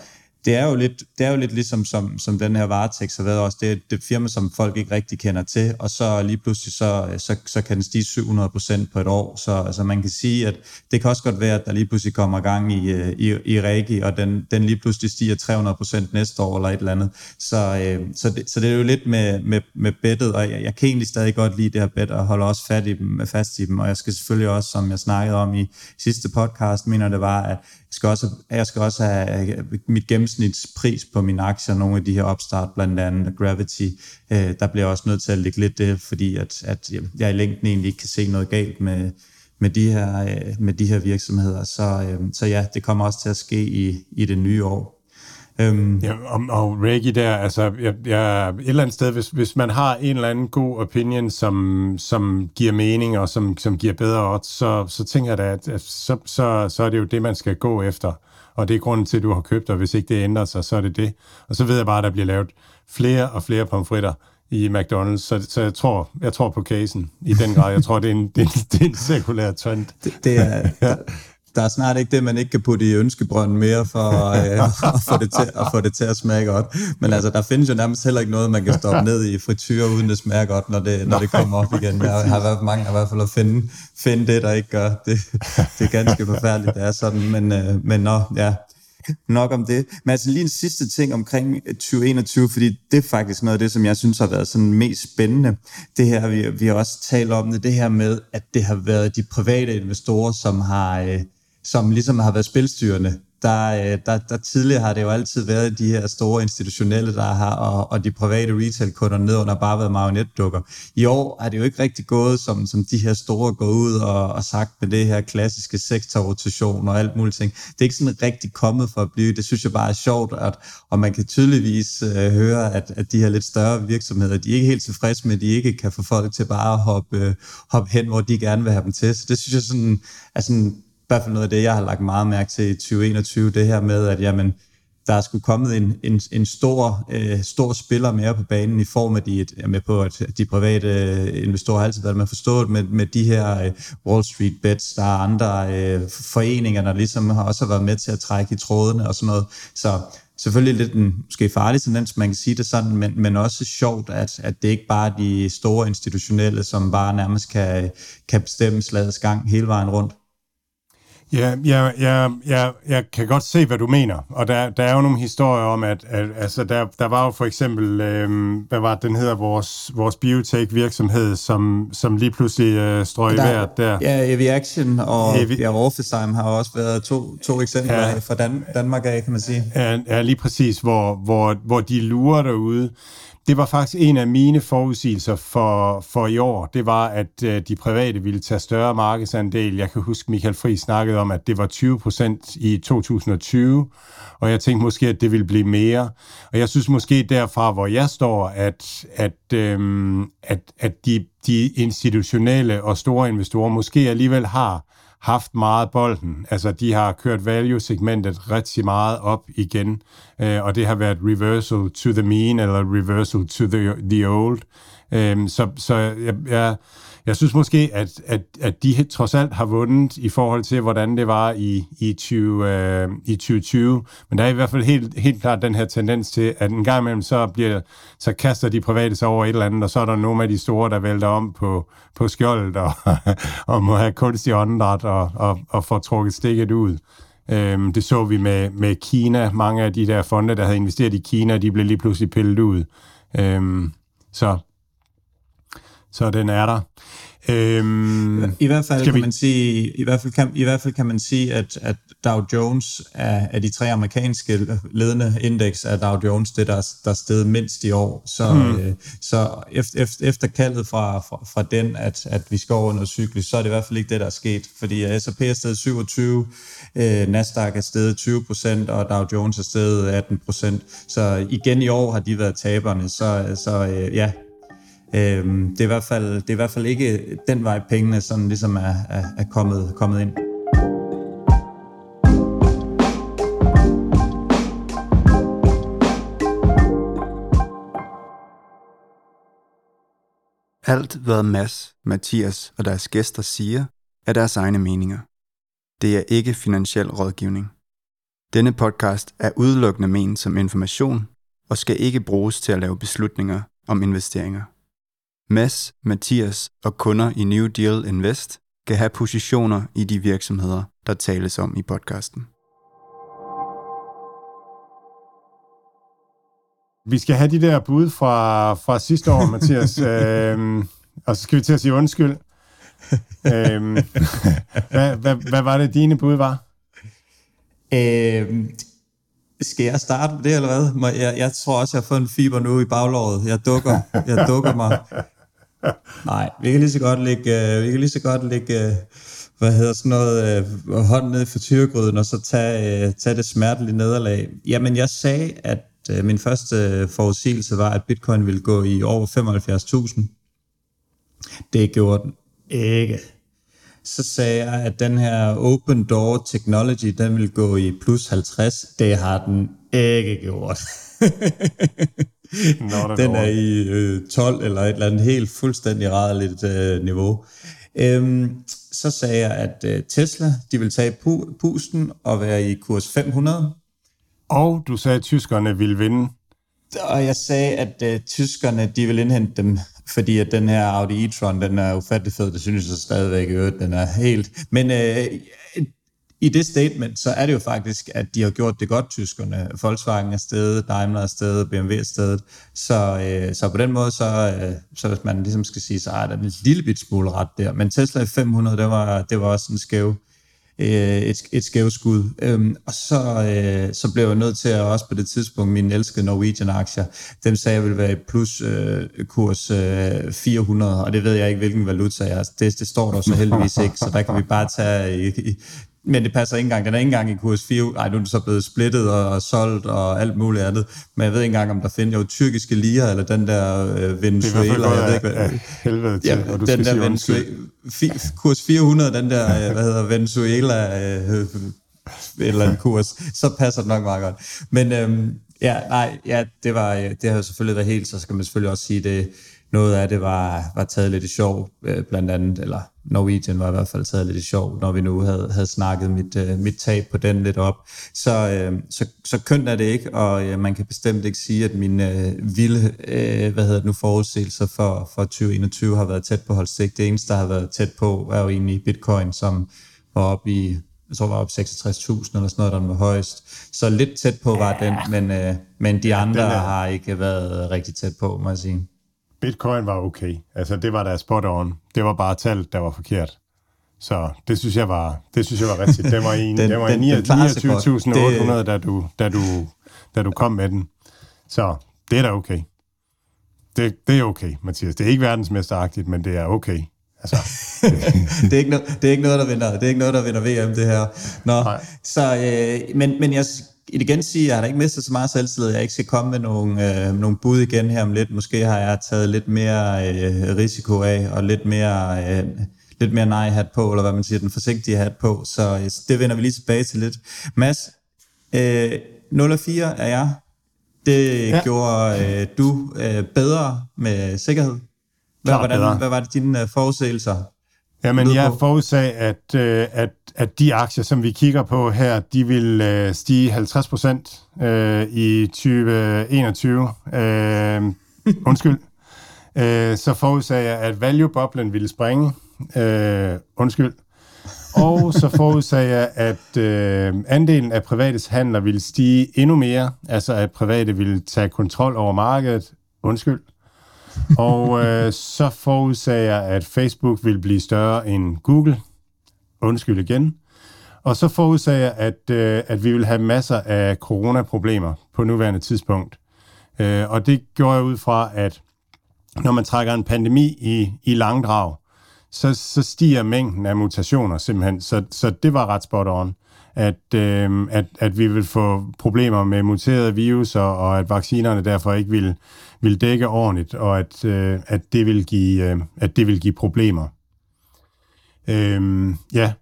det er jo lidt, det er jo lidt ligesom som, som den her varetekst har været også. Det er et firma, som folk ikke rigtig kender til, og så lige pludselig så, så, så kan den stige 700 procent på et år. Så altså man kan sige, at det kan også godt være, at der lige pludselig kommer gang i, i, i Regi, og den, den lige pludselig stiger 300 procent næste år eller et eller andet. Så, øh, så, det, så det er jo lidt med, med, med bettet, og jeg, jeg kan egentlig stadig godt lide det her bet, og holde også fat i dem, fast i dem, og jeg skal selvfølgelig også, som jeg snakkede om i sidste podcast, mener det var, at jeg skal også, jeg skal også have mit gennemsnitspris på mine aktier, nogle af de her opstart, blandt andet Gravity, øh, der bliver jeg også nødt til at lægge lidt det, fordi at, at jeg i længden egentlig ikke kan se noget galt med, med, de, her, øh, med de her virksomheder. Så, øh, så ja, det kommer også til at ske i, i det nye år. Øhm. Ja, og, og Reggie der, altså jeg, jeg, et eller andet sted, hvis, hvis man har en eller anden god opinion, som, som giver mening og som, som giver bedre odds, så, så tænker jeg da, at, at så, så, så er det jo det, man skal gå efter. Og det er grunden til, at du har købt, og hvis ikke det ændrer sig, så er det det. Og så ved jeg bare, at der bliver lavet flere og flere pomfritter i McDonald's, så, så jeg, tror, jeg tror på casen i den grad. Jeg tror, det er en, det [laughs] er, det er en sekulær trend. Det, det er, ja der er snart ikke det, man ikke kan putte i ønskebrønden mere for øh, at, få det til, at få det til at smage godt. Men altså, der findes jo nærmest heller ikke noget, man kan stoppe ned i frityr, uden det smager godt, når det, når det kommer op igen. Jeg har været mange i hvert fald at finde, finde det, der ikke gør. Det, det er ganske forfærdeligt, det er sådan. Men, øh, men nå, ja, nok om det. Men altså lige en sidste ting omkring 2021, fordi det er faktisk noget af det, som jeg synes har været sådan mest spændende. Det her, vi, vi har også talt om det, det her med, at det har været de private investorer, som har... Øh, som ligesom har været spilstyrende. Der, øh, der, der tidligere har det jo altid været de her store institutionelle, der har, og, og de private retail-kunder nedunder bare været marionetdukker. I år har det jo ikke rigtig gået, som, som de her store går ud og, og sagt med det her klassiske sektorrotation og alt muligt ting. Det er ikke sådan rigtig kommet for at blive. Det synes jeg bare er sjovt, at, og man kan tydeligvis øh, høre, at, at de her lidt større virksomheder, de er ikke helt tilfredse med, at de ikke kan få folk til bare at hoppe, øh, hoppe hen, hvor de gerne vil have dem til. Så det synes jeg sådan, er sådan hvert fald noget af det, jeg har lagt meget mærke til i 2021, det her med, at jamen, der er skulle kommet en, en, en stor, øh, stor spiller mere på banen i form af de, jeg med på, at de private øh, investorer har altid været med forstået med, med de her øh, Wall Street bets. Der er andre øh, foreninger, der ligesom har også været med til at trække i trådene og sådan noget. Så selvfølgelig lidt en måske farlig tendens, man kan sige det sådan, men, men også sjovt, at, at det ikke bare er de store institutionelle, som bare nærmest kan, kan bestemme slagets gang hele vejen rundt. Ja, jeg, jeg, jeg, jeg kan godt se, hvad du mener. Og der, der er jo nogle historier om, at, at altså der, der var jo for eksempel, øh, hvad var det, den hedder, vores, vores biotech-virksomhed, som, som lige pludselig øh, strøg i vejret der. Ja, Eviaction og Evi- ja, Orphesigm har også været to, to eksempler ja, fra Dan, Danmark af, kan man sige. Ja, ja lige præcis, hvor, hvor, hvor de lurer derude. Det var faktisk en af mine forudsigelser for, for i år. Det var, at øh, de private ville tage større markedsandel. Jeg kan huske, Michael Fri snakkede om, at det var 20 procent i 2020, og jeg tænkte måske, at det ville blive mere. Og jeg synes måske derfra, hvor jeg står, at, at, øhm, at, at de, de institutionelle og store investorer måske alligevel har haft meget bolden. Altså, de har kørt value-segmentet rigtig meget op igen, øh, og det har været reversal to the mean, eller reversal to the, the old. Øh, så så jeg, jeg, jeg synes måske, at, at, at de trods alt har vundet i forhold til, hvordan det var i, i, 20, øh, i 2020. Men der er i hvert fald helt, helt klart den her tendens til, at en gang imellem, så, bliver, så kaster de private sig over et eller andet, og så er der nogle af de store, der vælter om på, på skjoldet og, [laughs] og må have kunstig åndedræt og, og, og få trukket stikket ud. Øhm, det så vi med, med Kina. Mange af de der fonde, der havde investeret i Kina, de blev lige pludselig pillet ud. Øhm, så så den er der. Øhm, I hvert fald kan vi... man sige, i hvert fald kan, i hvert fald kan man sige, at, at Dow Jones er af de tre amerikanske ledende indeks er Dow Jones det der der sted mindst i år. Så hmm. øh, så efter, efter, efter kaldet fra, fra, fra den at at vi skal over noget cyklus, så er det i hvert fald ikke det der er sket, fordi S&P er stedet 27, øh, Nasdaq er stedet 20% og Dow Jones er stedet 18% Så igen i år har de været taberne. Så så øh, ja, Øhm, det, er i hvert fald, det er i hvert fald ikke den vej, pengene sådan ligesom er, er, er kommet, kommet ind. Alt, hvad Mads, Mathias og deres gæster siger, er deres egne meninger. Det er ikke finansiel rådgivning. Denne podcast er udelukkende ment som information og skal ikke bruges til at lave beslutninger om investeringer. Mads, Mathias og kunder i New Deal Invest kan have positioner i de virksomheder, der tales om i podcasten. Vi skal have de der bud fra, fra sidste år, Mathias. [laughs] øhm, og så skal vi til at sige undskyld. øhm, hvad, hvad, hvad var det, dine bud var? Øhm, skal jeg starte med det, eller hvad? Jeg, jeg tror også, jeg har fået en fiber nu i baglåret. Jeg dukker, jeg dukker mig. Nej, vi kan lige så godt lægge, øh, vi kan lige så godt lægge øh, hvad hedder sådan noget, øh, uh, hånden ned i tyregryden, og så tage, tage det smertelige nederlag. Jamen, jeg sagde, at min første forudsigelse var, at bitcoin ville gå i over 75.000. Det gjorde den ikke. Så sagde jeg, at den her open door technology, den vil gå i plus 50. Det har den ikke gjort. [laughs] Den er i øh, 12 eller et eller andet helt fuldstændig rædderligt øh, niveau. Øhm, så sagde jeg, at øh, Tesla de vil tage pu- pusten og være i kurs 500. Og du sagde, at tyskerne ville vinde. Og jeg sagde, at øh, tyskerne de vil indhente dem, fordi at den her Audi e-tron, den er ufattelig fed. Det synes jeg stadigvæk, at den er helt... Men øh, i det statement, så er det jo faktisk, at de har gjort det godt, tyskerne. Volkswagen er stedet, Daimler er stedet, BMW er stedet. Så, øh, så på den måde, så, øh, så hvis man ligesom skal sige, så er der en lille bit smule ret der. Men Tesla 500, det var, det var også en skæv, øh, et, et skæv skud. Øhm, og så, øh, så blev jeg nødt til at også på det tidspunkt, mine elskede Norwegian-aktier, dem sagde jeg ville være i plus øh, kurs øh, 400, og det ved jeg ikke, hvilken valuta jeg er. Det, det står der så heldigvis ikke, så der kan vi bare tage i, men det passer ikke engang. Den er ikke engang i kurs 4. Ej, nu er den så blevet splittet og solgt og alt muligt andet. Men jeg ved ikke engang, om der findes jo tyrkiske lira, eller den der øh, Venezuela. Det er jeg ved ikke, hvad, af helvede til, ja, og du den der Venezuela, kurs 400, den der, øh, hvad hedder Venezuela, øh, eller en kurs, så passer det nok meget godt. Men øhm, ja, nej, ja, det, var, øh, det har selvfølgelig været helt, så skal man selvfølgelig også sige, det noget af det var, var taget lidt i sjov, øh, blandt andet, eller Norwegian var i hvert fald taget lidt i sjov, når vi nu havde, havde snakket mit, uh, mit tab på den lidt op. Så, uh, så, så kønt er det ikke, og uh, man kan bestemt ikke sige, at mine uh, vilde uh, hvad hedder det nu, forudsigelser for, for 2021 har været tæt på holdstik. Det eneste, der har været tæt på, er jo egentlig bitcoin, som var oppe i jeg tror, var op 66.000 eller sådan noget, der var højst. Så lidt tæt på var den, men, øh, men de andre er... har ikke været rigtig tæt på, må jeg sige. Bitcoin var okay. Altså, det var der spot on. Det var bare tallet, der var forkert. Så det synes jeg var, det synes jeg var rigtigt. Det var en, [laughs] den, det var en 29.800, da du, da, du, da du kom med den. Så det er da okay. Det, det er okay, Mathias. Det er ikke verdensmesteragtigt, men det er okay. Altså. [laughs] det, er ikke no, det er ikke noget, der vinder, det er ikke noget, der vinder VM, det her. Nå, Nej. så, øh, men, men jeg igen sige, at jeg har ikke mistet så meget selvtillid, jeg ikke skal komme med nogle, øh, nogle bud igen her om lidt. Måske har jeg taget lidt mere øh, risiko af, og lidt mere, øh, lidt mere nej-hat på, eller hvad man siger, den forsigtige hat på. Så øh, det vender vi lige tilbage til lidt. Mads, øh, 0 4 er jeg. Det ja. gjorde øh, du øh, bedre med sikkerhed. Hvad, hvordan, hvad var det dine øh, forudsigelser? Jamen, jeg forudsag, at, øh, at, at de aktier, som vi kigger på her, de vil øh, stige 50 procent øh, i 2021. Øh, undskyld. Øh, så forudsag jeg, at value-boblen ville springe. Øh, undskyld. Og så forudsag jeg, at øh, andelen af privates handler ville stige endnu mere, altså at private ville tage kontrol over markedet. Undskyld. Og øh, så forudsagde jeg, at Facebook ville blive større end Google. Undskyld igen. Og så forudsagde jeg, at, øh, at vi vil have masser af coronaproblemer på nuværende tidspunkt. Øh, og det gjorde jeg ud fra, at når man trækker en pandemi i, i langdrag, så, så stiger mængden af mutationer simpelthen. Så, så det var ret spot on, at, øh, at, at vi vil få problemer med muterede virus, og at vaccinerne derfor ikke vil vil dække ordentligt, og at, øh, at, det, vil give, øh, at det vil give problemer. Øhm, ja,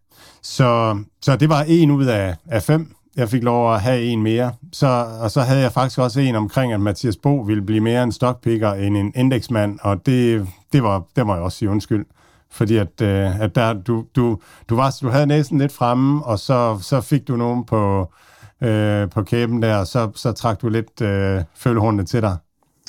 så, så det var en ud af, af fem. Jeg fik lov at have en mere. Så, og så havde jeg faktisk også en omkring, at Mathias Bo ville blive mere en stockpicker end en indeksmand, og det, det, var, det må jeg også sige undskyld. Fordi at, øh, at der, du, du, du, var, du havde næsten lidt fremme, og så, så fik du nogen på, øh, på kæben der, og så, så trak du lidt øh, følehornene til dig.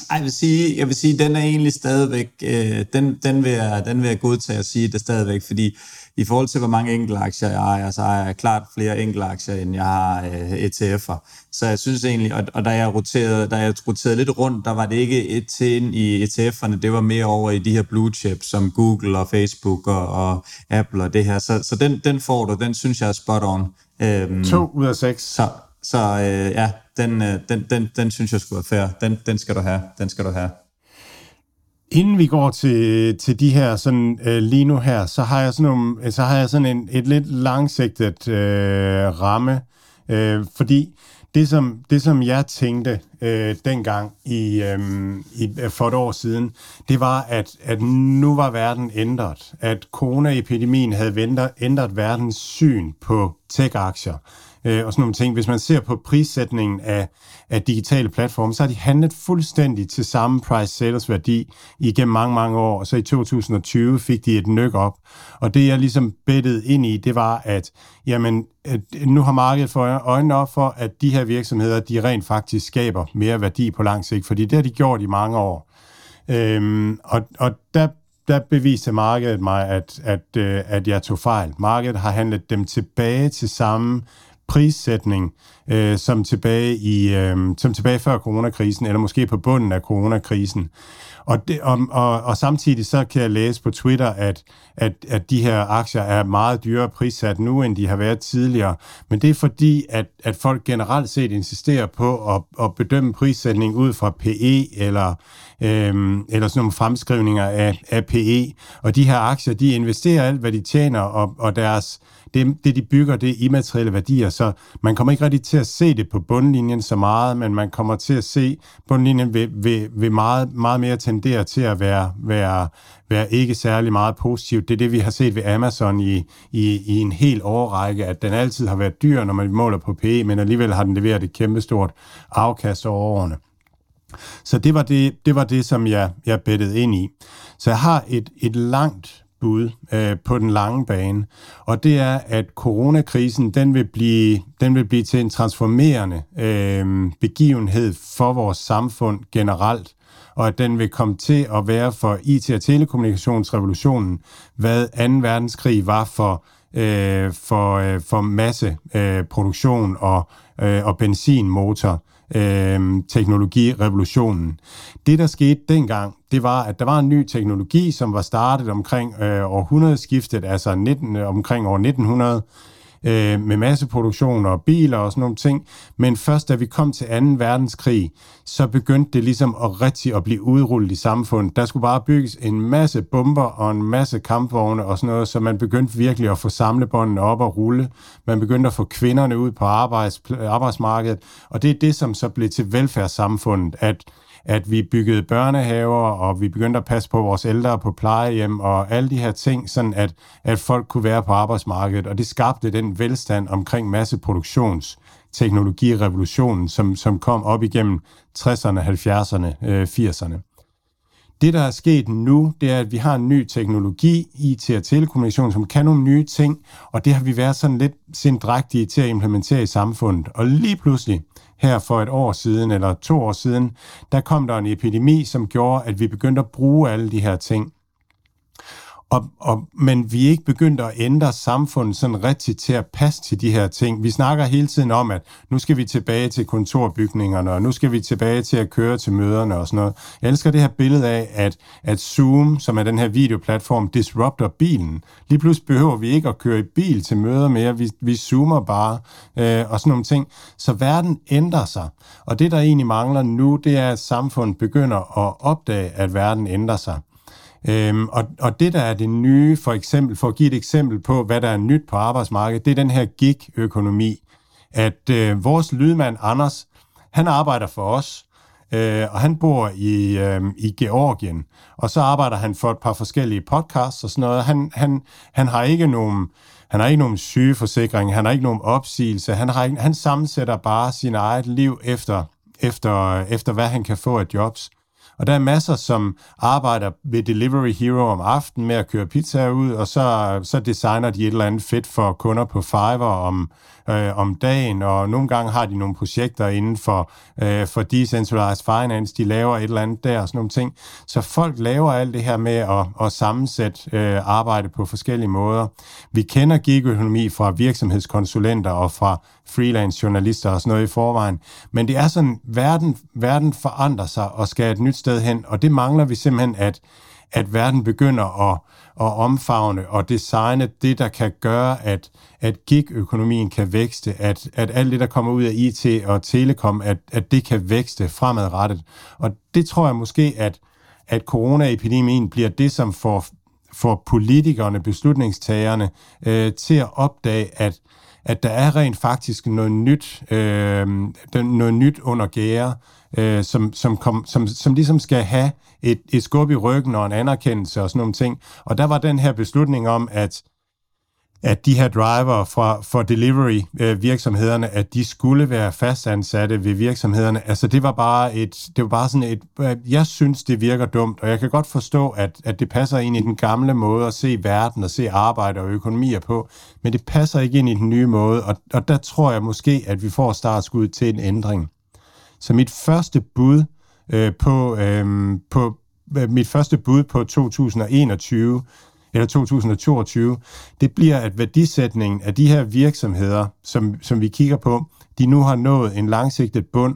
Ej, jeg vil sige, jeg vil sige, den er egentlig stadigvæk, øh, den, den, vil jeg, den vil jeg godtage at sige det stadigvæk, fordi i forhold til, hvor mange enkelte aktier jeg ejer, så har jeg klart flere enkelte aktier, end jeg har øh, ETF'er. Så jeg synes egentlig, og, og da jeg roterede, da jeg roterede lidt rundt, der var det ikke et til i ETF'erne, det var mere over i de her blue chips, som Google og Facebook og, og Apple og det her. Så, så den, den får du, den synes jeg er spot on. Øhm, to ud af seks. Så, så øh, ja, den, øh, den, den, den synes jeg skulle være fair. Den, den skal du have. Den skal du have. Inden vi går til, til de her sådan øh, lige nu her, så har jeg sådan, nogle, øh, så har jeg sådan en, et lidt langsigtet øh, ramme, øh, fordi det som, det, som jeg tænkte øh, dengang i, øh, i, øh, for et år siden, det var, at, at nu var verden ændret. At coronaepidemien havde ændret, ændret verdens syn på tech-aktier øh, og sådan nogle ting. Hvis man ser på prissætningen af, af digitale platforme, så har de handlet fuldstændig til samme price sales værdi igennem mange, mange år, og så i 2020 fik de et nyk op. Og det jeg ligesom bettede ind i, det var, at jamen, at nu har markedet for øjnene op for, at de her virksomheder, de rent faktisk skaber mere værdi på lang sigt, fordi det har de gjort i mange år. Øhm, og, og der der beviste markedet mig, at, at, øh, at jeg tog fejl. Markedet har handlet dem tilbage til samme prissætning, øh, som, tilbage i, øh, som tilbage før coronakrisen, eller måske på bunden af coronakrisen. Og, det, og, og, og samtidig så kan jeg læse på Twitter, at, at, at de her aktier er meget dyrere prissat nu, end de har været tidligere. Men det er fordi, at, at folk generelt set insisterer på at, at bedømme prissætning ud fra PE eller, øh, eller sådan nogle fremskrivninger af, af PE. Og de her aktier, de investerer alt, hvad de tjener, og, og deres det, det de bygger, det er immaterielle værdier, så man kommer ikke rigtig til at se det på bundlinjen så meget, men man kommer til at se bundlinjen vil, vil, vil meget, meget mere tendere til at være, være, være ikke særlig meget positivt. Det er det, vi har set ved Amazon i, i, i en hel årrække, at den altid har været dyr, når man måler på PE, men alligevel har den leveret et kæmpestort afkast over årene. Så det var det, det, var det som jeg, jeg bettede ind i. Så jeg har et, et langt bud øh, på den lange bane, og det er, at coronakrisen den vil blive, den vil blive til en transformerende øh, begivenhed for vores samfund generelt, og at den vil komme til at være for IT- og telekommunikationsrevolutionen, hvad 2. verdenskrig var for øh, for, øh, for masse øh, produktion og, øh, og benzinmotor øh, teknologirevolutionen. Det, der skete dengang, det var, at der var en ny teknologi, som var startet omkring øh, århundredeskiftet, altså 19, omkring år 1900, øh, med masseproduktion og biler og sådan nogle ting. Men først da vi kom til 2. verdenskrig, så begyndte det ligesom at rigtig at blive udrullet i samfundet. Der skulle bare bygges en masse bomber og en masse kampvogne og sådan noget, så man begyndte virkelig at få samlebåndene op og rulle. Man begyndte at få kvinderne ud på arbejds, arbejdsmarkedet, og det er det, som så blev til velfærdssamfundet, at at vi byggede børnehaver, og vi begyndte at passe på vores ældre på plejehjem, og alle de her ting, sådan at, at folk kunne være på arbejdsmarkedet, og det skabte den velstand omkring masseproduktions teknologirevolutionen, som, som kom op igennem 60'erne, 70'erne, øh, 80'erne. Det, der er sket nu, det er, at vi har en ny teknologi, IT og telekommunikation, som kan nogle nye ting, og det har vi været sådan lidt sindrægtige til at implementere i samfundet. Og lige pludselig, her for et år siden eller to år siden, der kom der en epidemi, som gjorde, at vi begyndte at bruge alle de her ting. Og, og, men vi er ikke begyndt at ændre samfundet sådan rigtigt til at passe til de her ting. Vi snakker hele tiden om, at nu skal vi tilbage til kontorbygningerne, og nu skal vi tilbage til at køre til møderne og sådan noget. Jeg elsker det her billede af, at, at Zoom, som er den her videoplatform, disrupter bilen. Lige pludselig behøver vi ikke at køre i bil til møder mere, vi, vi zoomer bare øh, og sådan nogle ting. Så verden ændrer sig. Og det, der egentlig mangler nu, det er, at samfundet begynder at opdage, at verden ændrer sig. Øhm, og, og det, der er det nye, for eksempel, for at give et eksempel på, hvad der er nyt på arbejdsmarkedet, det er den her gig-økonomi. At øh, vores lydmand Anders, han arbejder for os, øh, og han bor i, øh, i Georgien, og så arbejder han for et par forskellige podcasts og sådan noget. Han, han, han har ikke nogen... Han har ikke nogen sygeforsikring, han har ikke nogen opsigelse, han, har ikke, han sammensætter bare sin eget liv efter, efter, efter hvad han kan få af jobs. Og der er masser, som arbejder ved Delivery Hero om aftenen med at køre pizza ud, og så, så designer de et eller andet fedt for kunder på Fiverr om, øh, om dagen, og nogle gange har de nogle projekter inden for, øh, for Decentralized Finance, de laver et eller andet der og sådan nogle ting. Så folk laver alt det her med at, at sammensætte øh, arbejde på forskellige måder. Vi kender gigøkonomi fra virksomhedskonsulenter og fra freelance journalister og sådan noget i forvejen. Men det er sådan, verden, verden forandrer sig og skal et nyt sted hen, og det mangler vi simpelthen, at, at verden begynder at, at omfavne og designe det, der kan gøre, at, at gig-økonomien kan vækste, at, at alt det, der kommer ud af IT og telekom, at, at det kan vækste fremadrettet. Og det tror jeg måske, at, at coronaepidemien bliver det, som får, får politikerne, beslutningstagerne øh, til at opdage, at at der er rent faktisk noget nyt, øh, noget nyt under gære, øh, som, som, kom, som, som ligesom skal have et, et skub i ryggen og en anerkendelse og sådan nogle ting. Og der var den her beslutning om, at at de her driver for, for delivery øh, virksomhederne, at de skulle være fastansatte ved virksomhederne. Altså det var bare et, det var bare sådan et, øh, jeg synes det virker dumt, og jeg kan godt forstå, at, at det passer ind i den gamle måde at se verden og se arbejde og økonomier på, men det passer ikke ind i den nye måde, og, og der tror jeg måske, at vi får startskud til en ændring. Så mit første bud øh, på, øhm, øh, på mit første bud på 2021, eller 2022, det bliver, at værdisætningen af de her virksomheder, som, som vi kigger på, de nu har nået en langsigtet bund,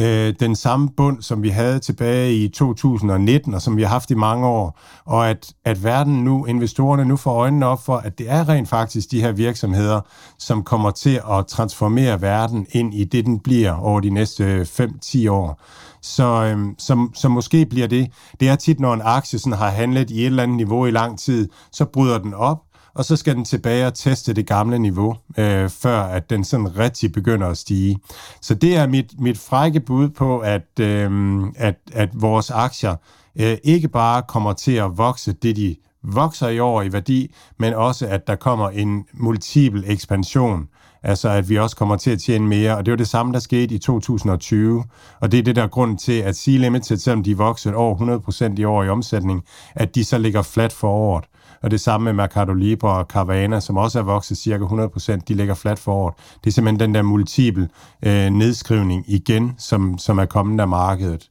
øh, den samme bund, som vi havde tilbage i 2019, og som vi har haft i mange år, og at, at verden nu, investorerne nu får øjnene op for, at det er rent faktisk de her virksomheder, som kommer til at transformere verden ind i det, den bliver over de næste 5-10 år. Så, øhm, så, så måske bliver det, det er tit, når en aktie sådan har handlet i et eller andet niveau i lang tid, så bryder den op, og så skal den tilbage og teste det gamle niveau, øh, før at den sådan rigtig begynder at stige. Så det er mit, mit frække bud på, at, øh, at, at vores aktier øh, ikke bare kommer til at vokse det, de vokser i år i værdi, men også at der kommer en multiple ekspansion Altså, at vi også kommer til at tjene mere. Og det var det samme, der skete i 2020. Og det er det der grund til, at Sea Limited, selvom de voksede over 100% i år i omsætning, at de så ligger flat for året. Og det samme med Mercado Libre og Carvana, som også er vokset cirka 100%, de ligger flat for året. Det er simpelthen den der multiple øh, nedskrivning igen, som, som er kommet af markedet.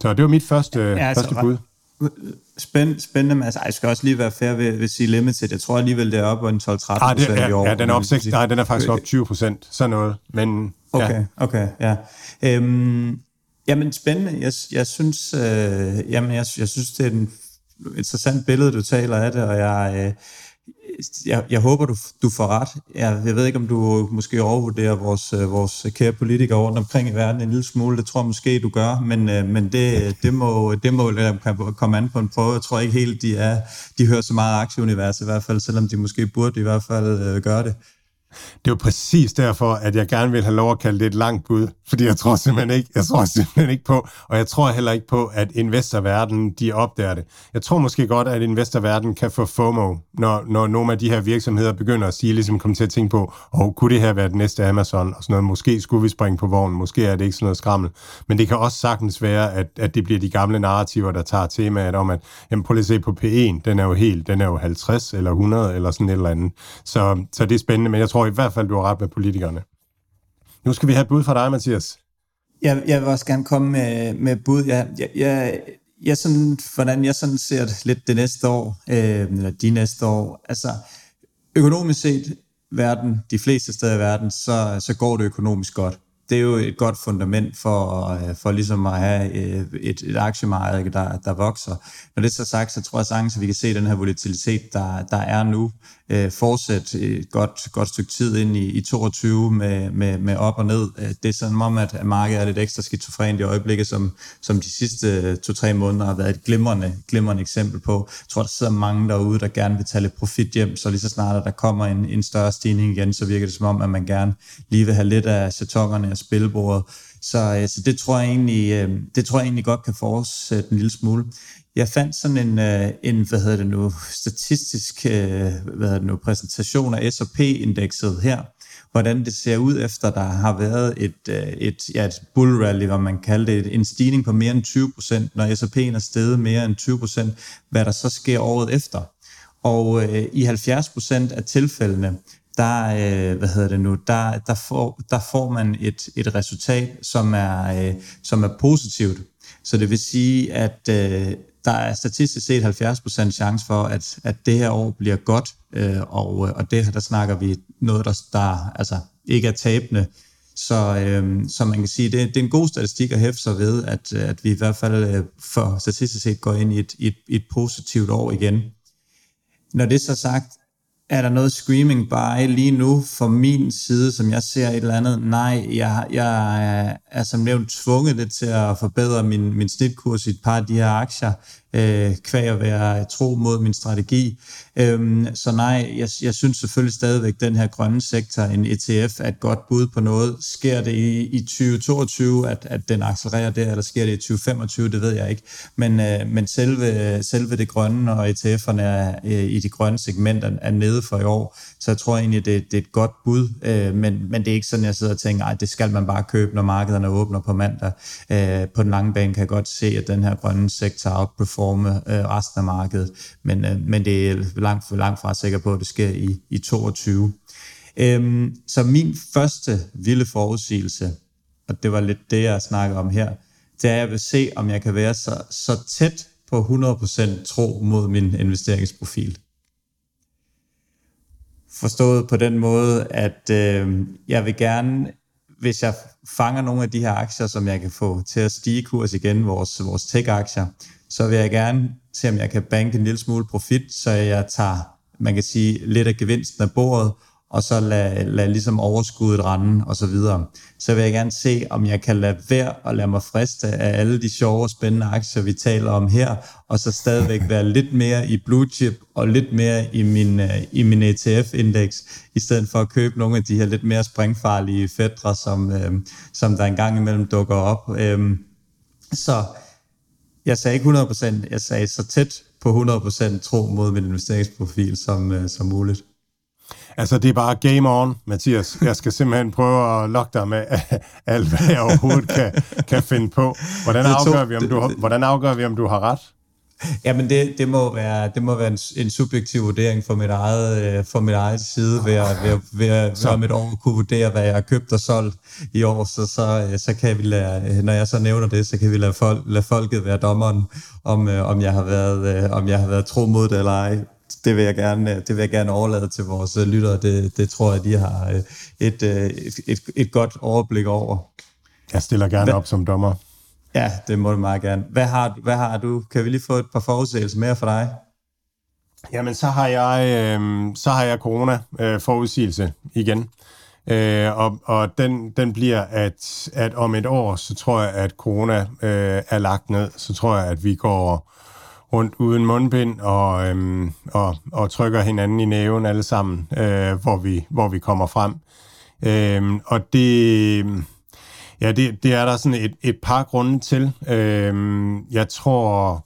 Så det var mit første, ja, altså, første bud. Spænd, spændende, men altså, jeg skal også lige være fair ved, ved sige limited. Jeg tror alligevel, det er op en 12-13 procent ja, i år. Ja, den er op 6, nej, den er faktisk op 20 procent, sådan noget. Men, okay, ja. okay, ja. Øhm, jamen, spændende. Jeg, jeg synes, øh, jamen, jeg, jeg synes, det er en interessant billede, du taler af det, og jeg, øh, jeg, jeg håber, du, du får ret. Jeg, jeg ved ikke, om du måske overvurderer vores, øh, vores kære politikere rundt omkring i verden en lille smule. Det tror jeg måske, du gør, men, øh, men det, det, må, det må komme an på en prøve. Jeg tror ikke helt, de, er, de hører så meget aktieunivers i hvert fald, selvom de måske burde i hvert fald øh, gøre det. Det er jo præcis derfor, at jeg gerne vil have lov at kalde det et langt bud, fordi jeg tror simpelthen ikke, jeg tror [laughs] simpelthen ikke på, og jeg tror heller ikke på, at investorverdenen, de opdager det. Jeg tror måske godt, at investorverdenen kan få FOMO, når, når nogle af de her virksomheder begynder at sige, ligesom komme til at tænke på, og oh, kunne det her være det næste Amazon, og sådan noget, måske skulle vi springe på vognen, måske er det ikke sådan noget skrammel, men det kan også sagtens være, at, at det bliver de gamle narrativer, der tager temaet om, at jamen, prøv lige at se på P1, den er jo helt, den er jo 50 eller 100 eller sådan et eller andet. Så, så det er spændende, men jeg tror i hvert fald, du har ret med politikerne. Nu skal vi have et bud fra dig, Mathias. Jeg, jeg vil også gerne komme med, med bud. Jeg, jeg, jeg, jeg sådan, hvordan jeg sådan ser det lidt det næste år, øh, eller de næste år. Altså, økonomisk set, verden, de fleste steder i verden, så, så går det økonomisk godt det er jo et godt fundament for, øh, for ligesom at have øh, et, et aktiemarked, der, der vokser. Når det er så sagt, så tror jeg sagtens, at vi kan se den her volatilitet, der, der er nu, øh, fortsætte et godt, godt stykke tid ind i, i 22 med, med, med op og ned. Øh, det er sådan om, at markedet er lidt ekstra skizofrent i øjeblikket, som, som de sidste øh, to-tre måneder har været et glimrende, glimrende eksempel på. Jeg tror, der sidder mange derude, der gerne vil tage lidt profit hjem, så lige så snart at der kommer en, en større stigning igen, så virker det som om, at man gerne lige vil have lidt af chatongerne og spilbordet. Så, øh, så det, tror jeg egentlig, det tror jeg egentlig godt kan fortsætte en lille smule. Jeg fandt sådan en, øh, en hvad hedder det nu, statistisk øh, hvad hedder det nu, præsentation af S&P-indekset her, hvordan det ser ud efter, der har været et, øh, et, ja, et bull rally, hvad man kalder det, en stigning på mere end 20 procent, når S&P'en er steget mere end 20 procent, hvad der så sker året efter. Og øh, i 70 procent af tilfældene, der, øh, hvad hedder det nu, der, der, får, der får man et, et resultat, som er, øh, som er positivt. Så det vil sige, at øh, der er statistisk set 70% chance for, at, at det her år bliver godt, øh, og, øh, og det her, der snakker vi noget, der, der altså, ikke er tabende. Så, øh, så man kan sige, det, det er en god statistik at hæfte sig ved, at, at vi i hvert fald øh, for statistisk set går ind i et, et, et positivt år igen. Når det er så sagt, er der noget screaming by lige nu fra min side, som jeg ser et eller andet? Nej, jeg, jeg er som nævnt tvunget lidt til at forbedre min, min snitkurs i et par af de her aktier øh, kvæg at være tro mod min strategi. Øhm, så nej, jeg, jeg synes selvfølgelig stadigvæk, at den her grønne sektor, en ETF, er et godt bud på noget. Sker det i, i 2022, at, at den accelererer der, eller sker det i 2025, det ved jeg ikke. Men, øh, men selve, selve det grønne og ETF'erne er, øh, i de grønne segmenter er nede for i år, så jeg tror egentlig, det, det er et godt bud, øh, men, men det er ikke sådan, jeg sidder og tænker, at det skal man bare købe, når markederne åbner på mandag. Øh, på den lange bane kan jeg godt se, at den her grønne sektor outperformer øh, resten af markedet, men, øh, men det er langt, langt fra sikker på, at det sker i, i 22. Øhm, så min første vilde forudsigelse, og det var lidt det, jeg snakker om her, det er, at jeg vil se, om jeg kan være så, så tæt på 100% tro mod min investeringsprofil. Forstået på den måde, at øh, jeg vil gerne, hvis jeg fanger nogle af de her aktier, som jeg kan få til at stige kurs igen, vores, vores tech-aktier, så vil jeg gerne se, om jeg kan banke en lille smule profit, så jeg tager, man kan sige, lidt af gevinsten af bordet, og så lade, lade ligesom overskuddet rende og så videre. Så vil jeg gerne se, om jeg kan lade være og lade mig friste af alle de sjove og spændende aktier, vi taler om her, og så stadigvæk være lidt mere i blue chip og lidt mere i min, øh, i min ETF-indeks, i stedet for at købe nogle af de her lidt mere springfarlige fædre, som, øh, som der engang imellem dukker op. Øh, så jeg sagde ikke 100%, jeg sagde så tæt på 100% tro mod min investeringsprofil som, øh, som muligt. Altså, det er bare game on, Mathias. Jeg skal simpelthen prøve at lokke dig med [laughs] alt, hvad jeg overhovedet kan, kan finde på. Hvordan afgør, vi, om du, hvordan afgør vi, om du har ret? Jamen det, det må være, det må være en, en subjektiv vurdering for mit eget, øh, for mit eget side, ved at, ved, ved, ved om et år kunne vurdere, hvad jeg har købt og solgt i år, så, så, øh, så kan vi lade, når jeg så nævner det, så kan vi lade, folk, lade folket være dommeren, om, øh, om, jeg har været, om jeg har været tro mod det eller ej. Det vil jeg gerne, det vil jeg gerne overlade til vores lyttere. Det, det tror jeg, de har et, et, et, et godt overblik over. Jeg stiller gerne Hva? op som dommer. Ja, det må du meget gerne. Hvad har, hvad har du? Kan vi lige få et par forudsigelser mere for dig? Jamen, så har jeg, øh, så har jeg corona øh, forudsigelse igen. Øh, og og den, den bliver, at, at om et år, så tror jeg, at corona øh, er lagt ned. Så tror jeg, at vi går rundt uden mundbind og, øhm, og, og trykker hinanden i næven alle sammen, øh, hvor, vi, hvor vi kommer frem. Øhm, og det Ja, det, det er der sådan et, et par grunde til. Øhm, jeg tror,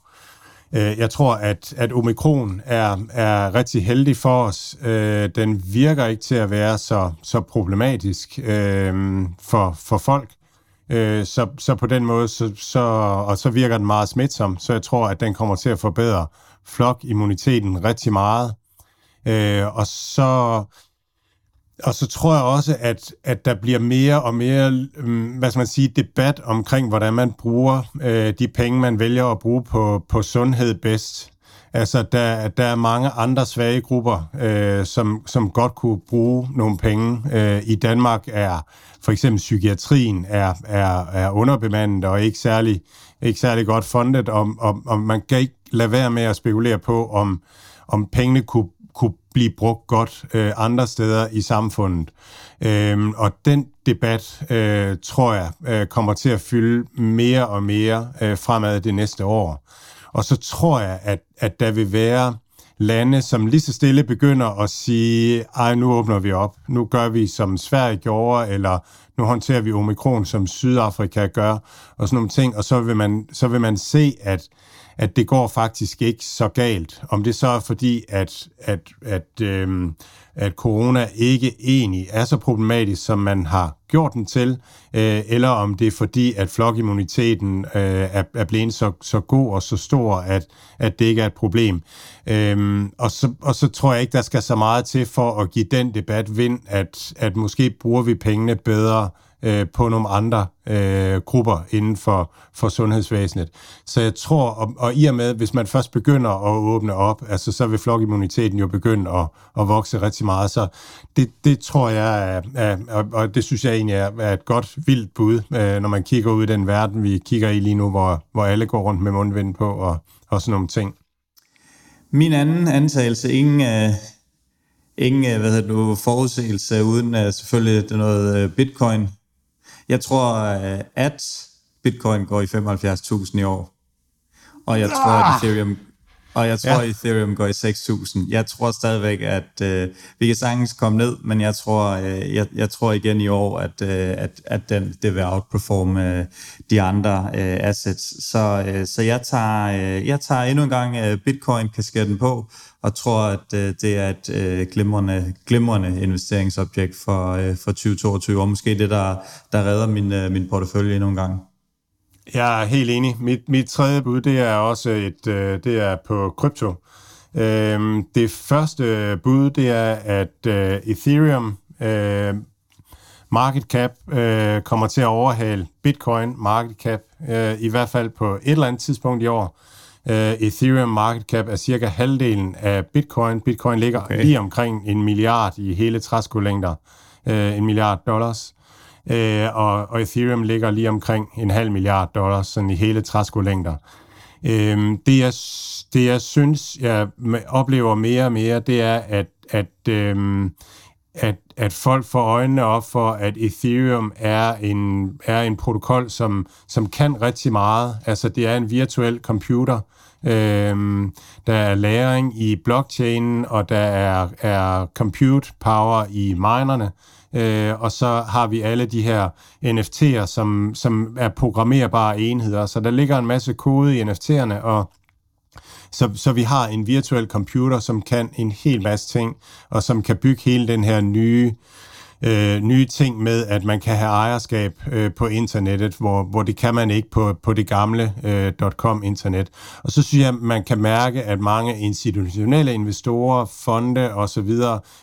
øh, jeg tror at, at omikron er, er rigtig heldig for os. Øh, den virker ikke til at være så, så problematisk øh, for, for folk. Øh, så, så på den måde, så, så, og så virker den meget smitsom, så jeg tror, at den kommer til at forbedre flokimmuniteten rigtig meget. Øh, og så og så tror jeg også, at, at der bliver mere og mere, mm, hvad skal man sige, debat omkring, hvordan man bruger øh, de penge, man vælger at bruge på, på sundhed bedst. Altså, der, der er mange andre svage grupper, øh, som, som godt kunne bruge nogle penge. Øh, I Danmark er for eksempel psykiatrien er, er, er underbemandet og ikke særlig, ikke særlig godt fundet, og, og, og man kan ikke lade være med at spekulere på, om, om pengene kunne kunne blive brugt godt øh, andre steder i samfundet. Øh, og den debat, øh, tror jeg, øh, kommer til at fylde mere og mere øh, fremad det næste år. Og så tror jeg, at, at der vil være lande, som lige så stille begynder at sige, ej, nu åbner vi op, nu gør vi som Sverige gjorde, eller nu håndterer vi omikron, som Sydafrika gør, og sådan nogle ting, og så vil man, så vil man se, at at det går faktisk ikke så galt. Om det så er fordi, at, at, at, øh, at corona ikke egentlig er så problematisk, som man har gjort den til, øh, eller om det er fordi, at flokimmuniteten øh, er, er blevet så, så god og så stor, at, at det ikke er et problem. Øh, og, så, og så tror jeg ikke, der skal så meget til for at give den debat vind, at, at måske bruger vi pengene bedre øh, på nogle andre øh, grupper inden for, for sundhedsvæsenet. Så jeg tror, og, og i og med, hvis man først begynder at åbne op, altså så vil flokimmuniteten jo begynde at, at vokse rigtig meget. Så det, det tror jeg, er, er, og, og det synes jeg egentlig er, er et godt, vildt bud, øh, når man kigger ud i den verden, vi kigger i lige nu, hvor, hvor alle går rundt med mundvind på og, og sådan nogle ting. Min anden antagelse, ingen, øh, ingen øh, hvad hedder det nu, forudsigelse, uden uh, selvfølgelig det noget uh, bitcoin jeg tror, øh, at bitcoin går i 75.000 i år. Og jeg tror, at Ethereum og jeg tror, ja. Ethereum går i 6.000. Jeg tror stadigvæk, at øh, vi kan sagtens komme ned, men jeg tror, øh, jeg, jeg tror igen i år, at, øh, at, at den, det vil outperforme øh, de andre øh, assets. Så, øh, så jeg, tager, øh, jeg tager endnu en gang øh, Bitcoin-kasketten på, og tror, at øh, det er et øh, glimrende, glimrende investeringsobjekt for, øh, for 2022, og måske det, der, der redder min, øh, min portefølje endnu en gang. Jeg er helt enig. Mit, mit tredje bud, det er også et, øh, det er på krypto. Øh, det første bud, det er, at øh, Ethereum øh, market cap øh, kommer til at overhale Bitcoin market cap, øh, i hvert fald på et eller andet tidspunkt i år. Øh, Ethereum market cap er cirka halvdelen af Bitcoin. Bitcoin ligger okay. lige omkring en milliard i hele træskolængder. Øh, en milliard dollars øh, og, og Ethereum ligger lige omkring en halv milliard dollars sådan i hele træskolængder. Øh, det, jeg, det, jeg synes, jeg oplever mere og mere, det er, at, at, øh, at, at folk får øjnene op for, at Ethereum er en, er en protokol, som, som kan rigtig meget. Altså, det er en virtuel computer. Øhm, der er læring i blockchainen, og der er, er compute power i minerne øh, og så har vi alle de her NFT'er, som, som er programmerbare enheder. Så der ligger en masse kode i NFT'erne, og så, så vi har en virtuel computer, som kan en hel masse ting, og som kan bygge hele den her nye øh, øh, nye ting med, at man kan have ejerskab øh, på internettet, hvor, hvor det kan man ikke på, på det gamle øh, .com-internet. Og så synes jeg, man kan mærke, at mange institutionelle investorer, fonde osv.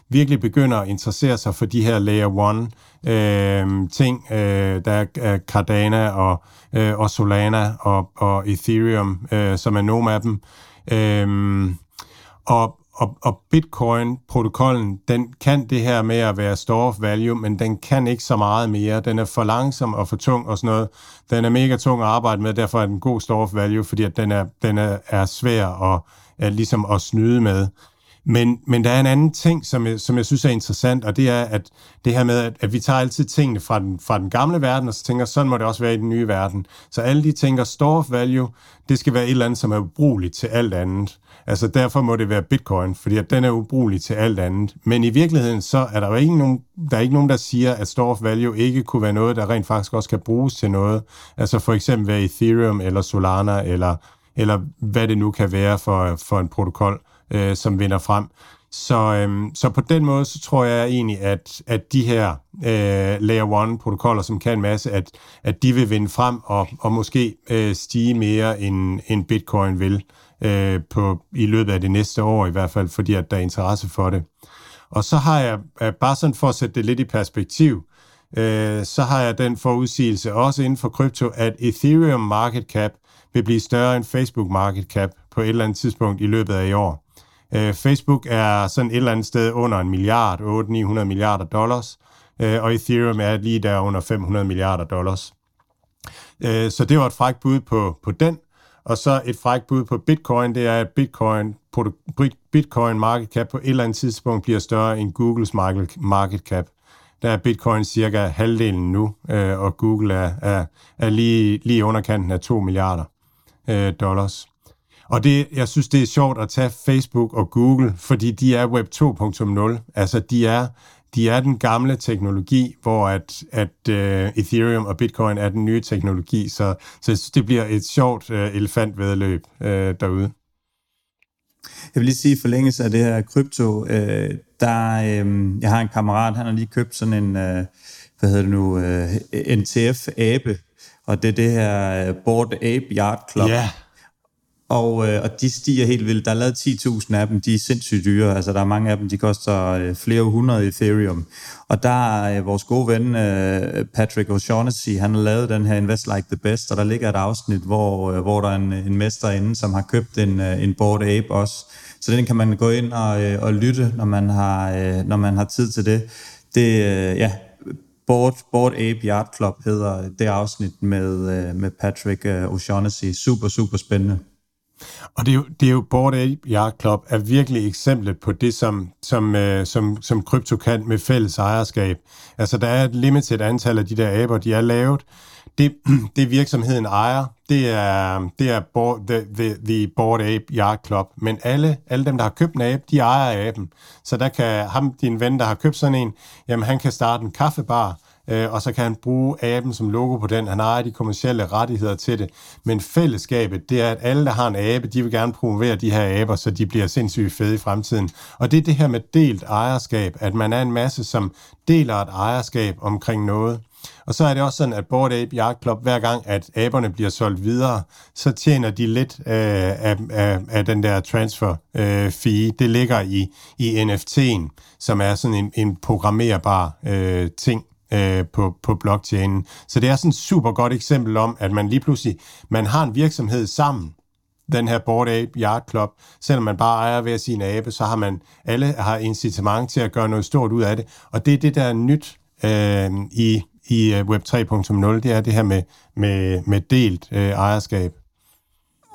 virkelig begynder at interessere sig for de her layer one øh, ting. Øh, der er Cardano og, øh, og Solana og, og Ethereum, øh, som er nogle af dem. Øh, og, og, og Bitcoin-protokollen, den kan det her med at være store of value, men den kan ikke så meget mere. Den er for langsom og for tung og sådan noget. Den er mega tung at arbejde med, derfor er den god store of value, fordi at den er, den er, er svær at, er ligesom at snyde med. Men, men der er en anden ting, som jeg, som jeg synes er interessant, og det er, at det her med, at, at vi tager altid tingene fra den, fra den gamle verden, og så tænker, sådan må det også være i den nye verden. Så alle de tænker, store of value, det skal være et eller andet, som er ubrugeligt til alt andet. Altså derfor må det være bitcoin, fordi at den er ubrugelig til alt andet. Men i virkeligheden så er der jo ikke nogen, der er ikke nogen, der siger, at store of value ikke kunne være noget, der rent faktisk også kan bruges til noget. Altså for eksempel være Ethereum eller Solana eller, eller hvad det nu kan være for, for en protokol, øh, som vinder frem. Så, øhm, så på den måde, så tror jeg egentlig, at, at de her øh, Layer 1-protokoller, som kan en masse, at, at de vil vinde frem og, og måske øh, stige mere, end, end Bitcoin vil øh, på, i løbet af det næste år i hvert fald, fordi at der er interesse for det. Og så har jeg, øh, bare sådan for at sætte det lidt i perspektiv, øh, så har jeg den forudsigelse også inden for krypto, at Ethereum market cap vil blive større end Facebook market cap på et eller andet tidspunkt i løbet af i år. Øh, Facebook er sådan et eller andet sted under en milliard, 800-900 milliarder dollars, øh, og Ethereum er lige der under 500 milliarder dollars. Øh, så det var et frækt bud på, på den. Og så et frækt bud på Bitcoin, det er, at Bitcoin, Bitcoin market cap på et eller andet tidspunkt bliver større end Googles market cap. Der er Bitcoin cirka halvdelen nu, øh, og Google er, er, er lige, lige underkanten af 2 milliarder øh, dollars. Og det, jeg synes, det er sjovt at tage Facebook og Google, fordi de er Web 2.0. Altså, de er de er den gamle teknologi, hvor at, at uh, Ethereum og Bitcoin er den nye teknologi, så, så det bliver et sjovt uh, elefantvedløb uh, derude. Jeg vil lige sige, for forlængelse af det her krypto, øh, der, øh, jeg har en kammerat, han har lige købt sådan en, øh, hvad hedder det nu, øh, NTF-abe, og det er det her Board Ape Yard Club. Yeah og, øh, og de stiger helt vildt. Der er lavet 10.000 af dem, de er sindssygt dyre. Altså, der er mange af dem, de koster øh, flere hundrede Ethereum. Og der er øh, vores gode ven, øh, Patrick O'Shaughnessy, han har lavet den her Invest Like the Best, og der ligger et afsnit, hvor, øh, hvor der er en, en mester inde, som har købt en, øh, en Bored Ape også. Så den kan man gå ind og, øh, og lytte, når man, har, øh, når man har tid til det. Det, øh, ja, Board, Board Ape Yard Club hedder det afsnit med, øh, med Patrick øh, O'Shaughnessy. Super, super spændende. Og det er jo, det er jo Board Ape Yacht Club er virkelig eksemplet på det, som, som, øh, som, som krypto kan med fælles ejerskab. Altså, der er et limited antal af de der aber, de er lavet. Det, [clears throat] det virksomheden ejer, det er, det er board, the, the, the Board Ape Yacht Club. Men alle, alle dem, der har købt en abe, de ejer aben. Så der kan ham, din ven, der har købt sådan en, jamen han kan starte en kaffebar, øh, og så kan han bruge aben som logo på den. Han ejer de kommercielle rettigheder til det. Men fællesskabet, det er, at alle, der har en abe, de vil gerne promovere de her aber, så de bliver sindssygt fede i fremtiden. Og det er det her med delt ejerskab, at man er en masse, som deler et ejerskab omkring noget. Og så er det også sådan, at Board Ape Yacht Club, hver gang at aberne bliver solgt videre, så tjener de lidt øh, af, af, af den der transfer øh, fee. Det ligger i, i NFT'en, som er sådan en, en programmerbar øh, ting øh, på, på blockchainen. Så det er sådan et super godt eksempel om, at man lige pludselig, man har en virksomhed sammen, den her Board Ape Yard Club, selvom man bare ejer hver sin abe, så har man, alle har incitament til at gøre noget stort ud af det, og det er det, der er nyt øh, i, i øh, Web 3.0, det er det her med, med, med delt øh, ejerskab.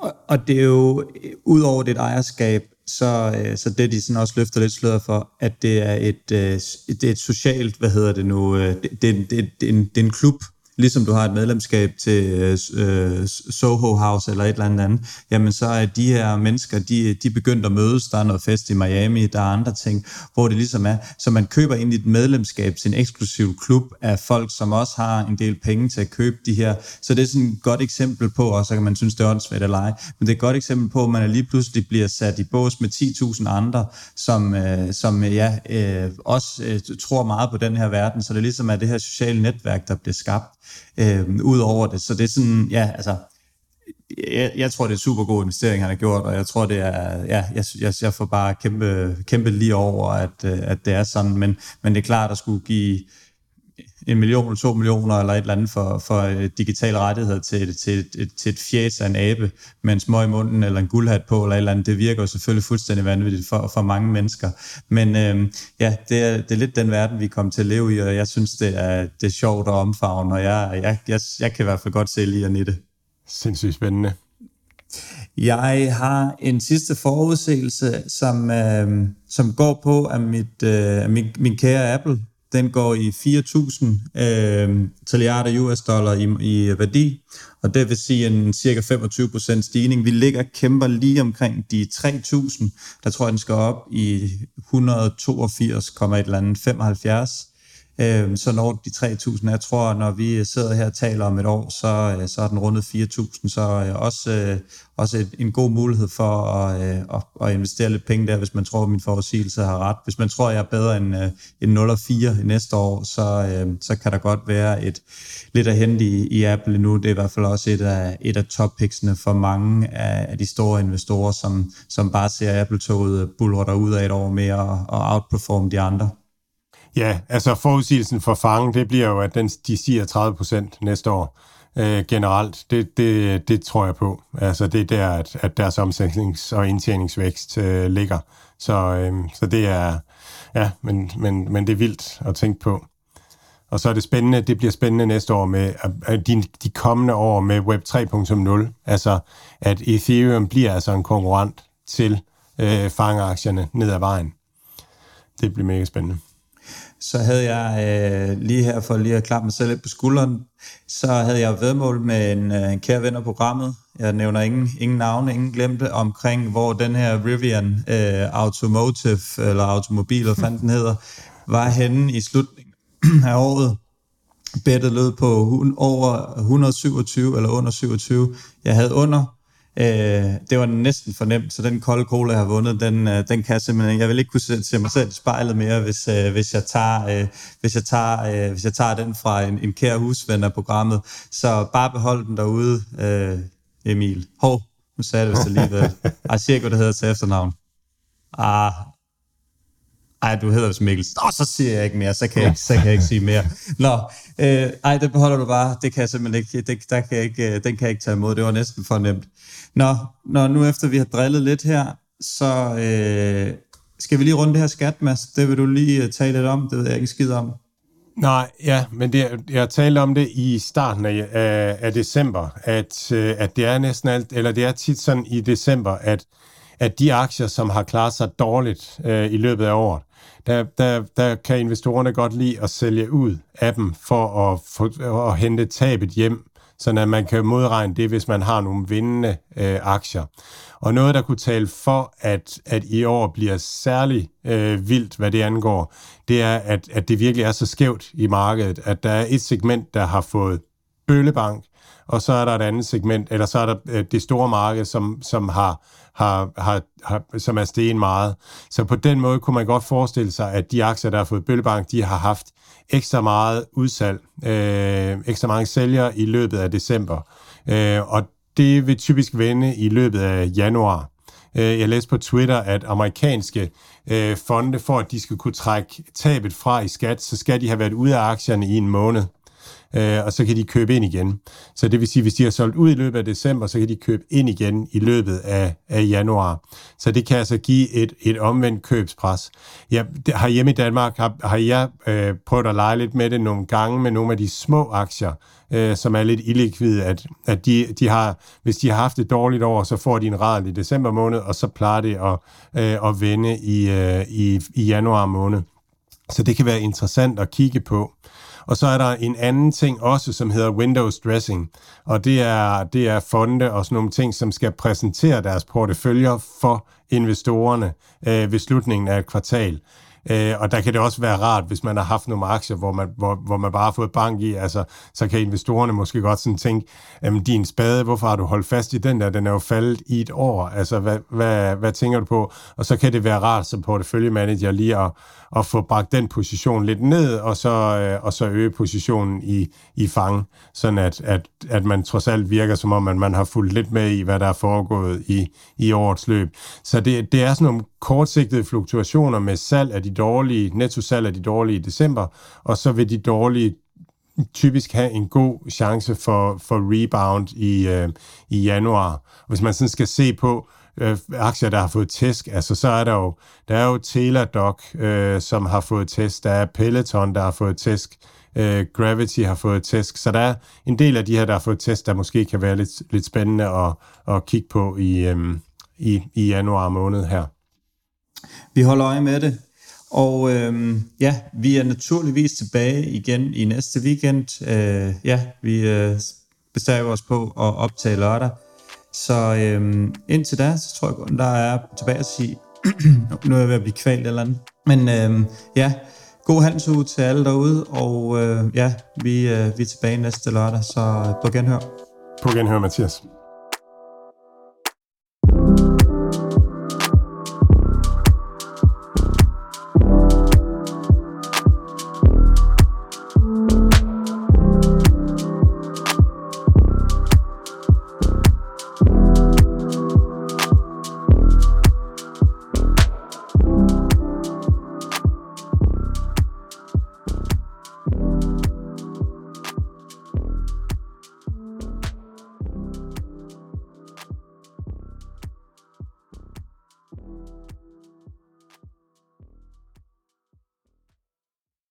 Og, og det er jo, øh, ud over det ejerskab, så, øh, så det de sådan også løfter lidt sløret for, at det er et, øh, det er et socialt, hvad hedder det nu, øh, det, det, det, det, er en, det er en klub, ligesom du har et medlemskab til øh, øh Soho House eller et eller andet, jamen så er de her mennesker, de, de begyndt at mødes, der er noget fest i Miami, der er andre ting, hvor det ligesom er, så man køber ind i et medlemskab til en eksklusiv klub af folk, som også har en del penge til at købe de her, så det er sådan et godt eksempel på, og så kan man synes, det er åndssvagt at lege, men det er et godt eksempel på, at man lige pludselig bliver sat i bås med 10.000 andre, som, øh, som ja, øh, også øh, tror meget på den her verden, så det ligesom er det her sociale netværk, der bliver skabt øh, ud over det. Så det er sådan, ja, altså, jeg, jeg tror, det er super god investering, han har gjort, og jeg tror, det er, ja, jeg, jeg, jeg får bare kæmpe, kæmpe lige over, at, øh, at det er sådan, men, men det er klart, at skulle give en million eller to millioner eller et eller andet for, for øh, digital rettighed til, til, til, til et fjæs af en abe med en smøg i munden eller en guldhat på eller et eller andet, det virker jo selvfølgelig fuldstændig vanvittigt for, for mange mennesker. Men øh, ja, det er, det er lidt den verden, vi kommer til at leve i, og jeg synes, det er, det er sjovt at omfavne, og jeg, jeg, jeg, jeg kan i hvert fald godt se lige i det. Sindssygt spændende. Jeg har en sidste forudsigelse, som, øh, som går på, at mit, øh, min, min kære Apple den går i 4.000 øh, trilliarder US dollar i, i værdi, og det vil sige en cirka 25% stigning. Vi ligger kæmper lige omkring de 3.000, der tror jeg, den skal op i 182, et eller andet 75. Øh, så når de 3.000. Jeg tror, når vi sidder her og taler om et år, så, øh, så er den rundet 4.000. Så øh, også, øh, også et, en god mulighed for at, at, at investere lidt penge der, hvis man tror, at min forudsigelse har ret. Hvis man tror, at jeg er bedre end, end 0 og 4 i næste år, så, så kan der godt være et lidt at hente i, i Apple nu. Det er i hvert fald også et af, et af toppicksene for mange af, af de store investorer, som, som bare ser Apple-toget bulre ud af et år mere og, og outperforme de andre. Ja, altså forudsigelsen for fangen, det bliver jo, at den, de siger 30 procent næste år øh, generelt. Det, det, det tror jeg på. Altså det er der, at, at deres omsætnings- og indtjeningsvækst øh, ligger. Så, øh, så det er, ja, men, men, men det er vildt at tænke på. Og så er det spændende, det bliver spændende næste år med at de, de kommende år med Web 3.0. Altså, at Ethereum bliver altså en konkurrent til øh, fangeaktierne ned ad vejen. Det bliver mega spændende så havde jeg øh, lige her for lige at klappe mig selv lidt på skulderen, så havde jeg vedmål med en, øh, en kære ven af programmet, jeg nævner ingen, ingen navne, ingen glemte, omkring hvor den her Rivian øh, Automotive, eller Automobil, hvad fanden den hedder, var henne i slutningen af året. Bettet lød på over 127 eller under 27. Jeg havde under Øh, det var næsten fornemt, så den kolde cola, jeg har vundet, den, øh, den kan jeg simpelthen, jeg vil ikke kunne se, se mig selv i spejlet mere, hvis, øh, hvis, jeg tager, øh, hvis, jeg tager, øh, hvis jeg tager den fra en, en kære husven af programmet. Så bare behold den derude, øh, Emil. Hov, nu sagde jeg det vist alligevel. [laughs] Ej, siger ikke, hvad det hedder til efternavn. Ah, ej, du hedder vist Mikkel. Nå, så siger jeg ikke mere, så kan jeg, så kan jeg ikke sige mere. Nå, øh, ej, det beholder du bare. Det kan jeg simpelthen ikke, det, der kan jeg ikke, øh, den kan jeg ikke tage imod. Det var næsten for nemt. Nå, når nu efter vi har drillet lidt her, så øh, skal vi lige runde det her skat, Mads. Det vil du lige øh, tale lidt om. Det ved jeg ikke skid om. Nej, ja, men det, jeg talte om det i starten af, af, af december, at, øh, at det er næsten alt, eller det er tit sådan i december, at, at de aktier, som har klaret sig dårligt øh, i løbet af året, der, der, der kan investorerne godt lide at sælge ud af dem for at, for, at hente tabet hjem så at man kan modregne det, hvis man har nogle vindende øh, aktier. Og noget, der kunne tale for, at, at i år bliver særlig øh, vildt, hvad det angår, det er, at, at det virkelig er så skævt i markedet, at der er et segment, der har fået bøllebank, og så er der et andet segment, eller så er der øh, det store marked, som, som har, har, har, har som er stegen meget. Så på den måde kunne man godt forestille sig, at de aktier, der har fået bøllebank, de har haft ekstra meget udsalg, øh, ekstra mange sælgere i løbet af december. Øh, og det vil typisk vende i løbet af januar. Øh, jeg læste på Twitter, at amerikanske øh, fonde, for at de skal kunne trække tabet fra i skat, så skal de have været ude af aktierne i en måned øh, og så kan de købe ind igen. Så det vil sige, hvis de har solgt ud i løbet af december, så kan de købe ind igen i løbet af, af januar. Så det kan altså give et, et omvendt købspres. Ja, har hjemme i Danmark, har, har jeg øh, prøvet at lege lidt med det nogle gange med nogle af de små aktier, øh, som er lidt illikvide, at, at de, de har, hvis de har haft et dårligt år, så får de en rad i december måned, og så plejer det at, øh, at vende i, øh, i, i januar måned. Så det kan være interessant at kigge på. Og så er der en anden ting også, som hedder Windows Dressing, og det er, det er fonde og sådan nogle ting, som skal præsentere deres porteføljer for investorerne øh, ved slutningen af et kvartal. Øh, og der kan det også være rart, hvis man har haft nogle aktier, hvor man, hvor, hvor man bare har fået bank i, altså, så kan investorerne måske godt sådan tænke, jamen din spade, hvorfor har du holdt fast i den der? Den er jo faldet i et år. Altså, hvad, hvad, hvad tænker du på? Og så kan det være rart som porteføljemanager lige at, at få bragt den position lidt ned, og så, øh, og så øge positionen i, i fang, sådan at, at, at man trods alt virker som om, at man har fulgt lidt med i, hvad der er foregået i, i årets løb. Så det, det er sådan nogle kortsigtede fluktuationer med salg af de dårlige, nettosalg af de dårlige i december, og så vil de dårlige typisk have en god chance for, for rebound i, øh, i januar. Hvis man sådan skal se på, øh, aktier, der har fået tæsk, altså så er der jo, der er jo Teladoc, øh, som har fået tæsk, der er Peloton, der har fået tæsk, øh, Gravity har fået tæsk, så der er en del af de her, der har fået tæsk, der måske kan være lidt, lidt spændende at, at kigge på i, øh, i, i januar måned her. Vi holder øje med det, og øhm, ja, vi er naturligvis tilbage igen i næste weekend. Øh, ja, vi øh, bestræber os på at optage lørdag. Så øhm, indtil da, så tror jeg, der er tilbage at sige, [clears throat] nu er jeg ved at blive kvalt eller andet. Men øhm, ja, god handelsuge til alle derude, og øh, ja, vi, øh, vi er tilbage næste lørdag, så på genhør. På genhør, Mathias.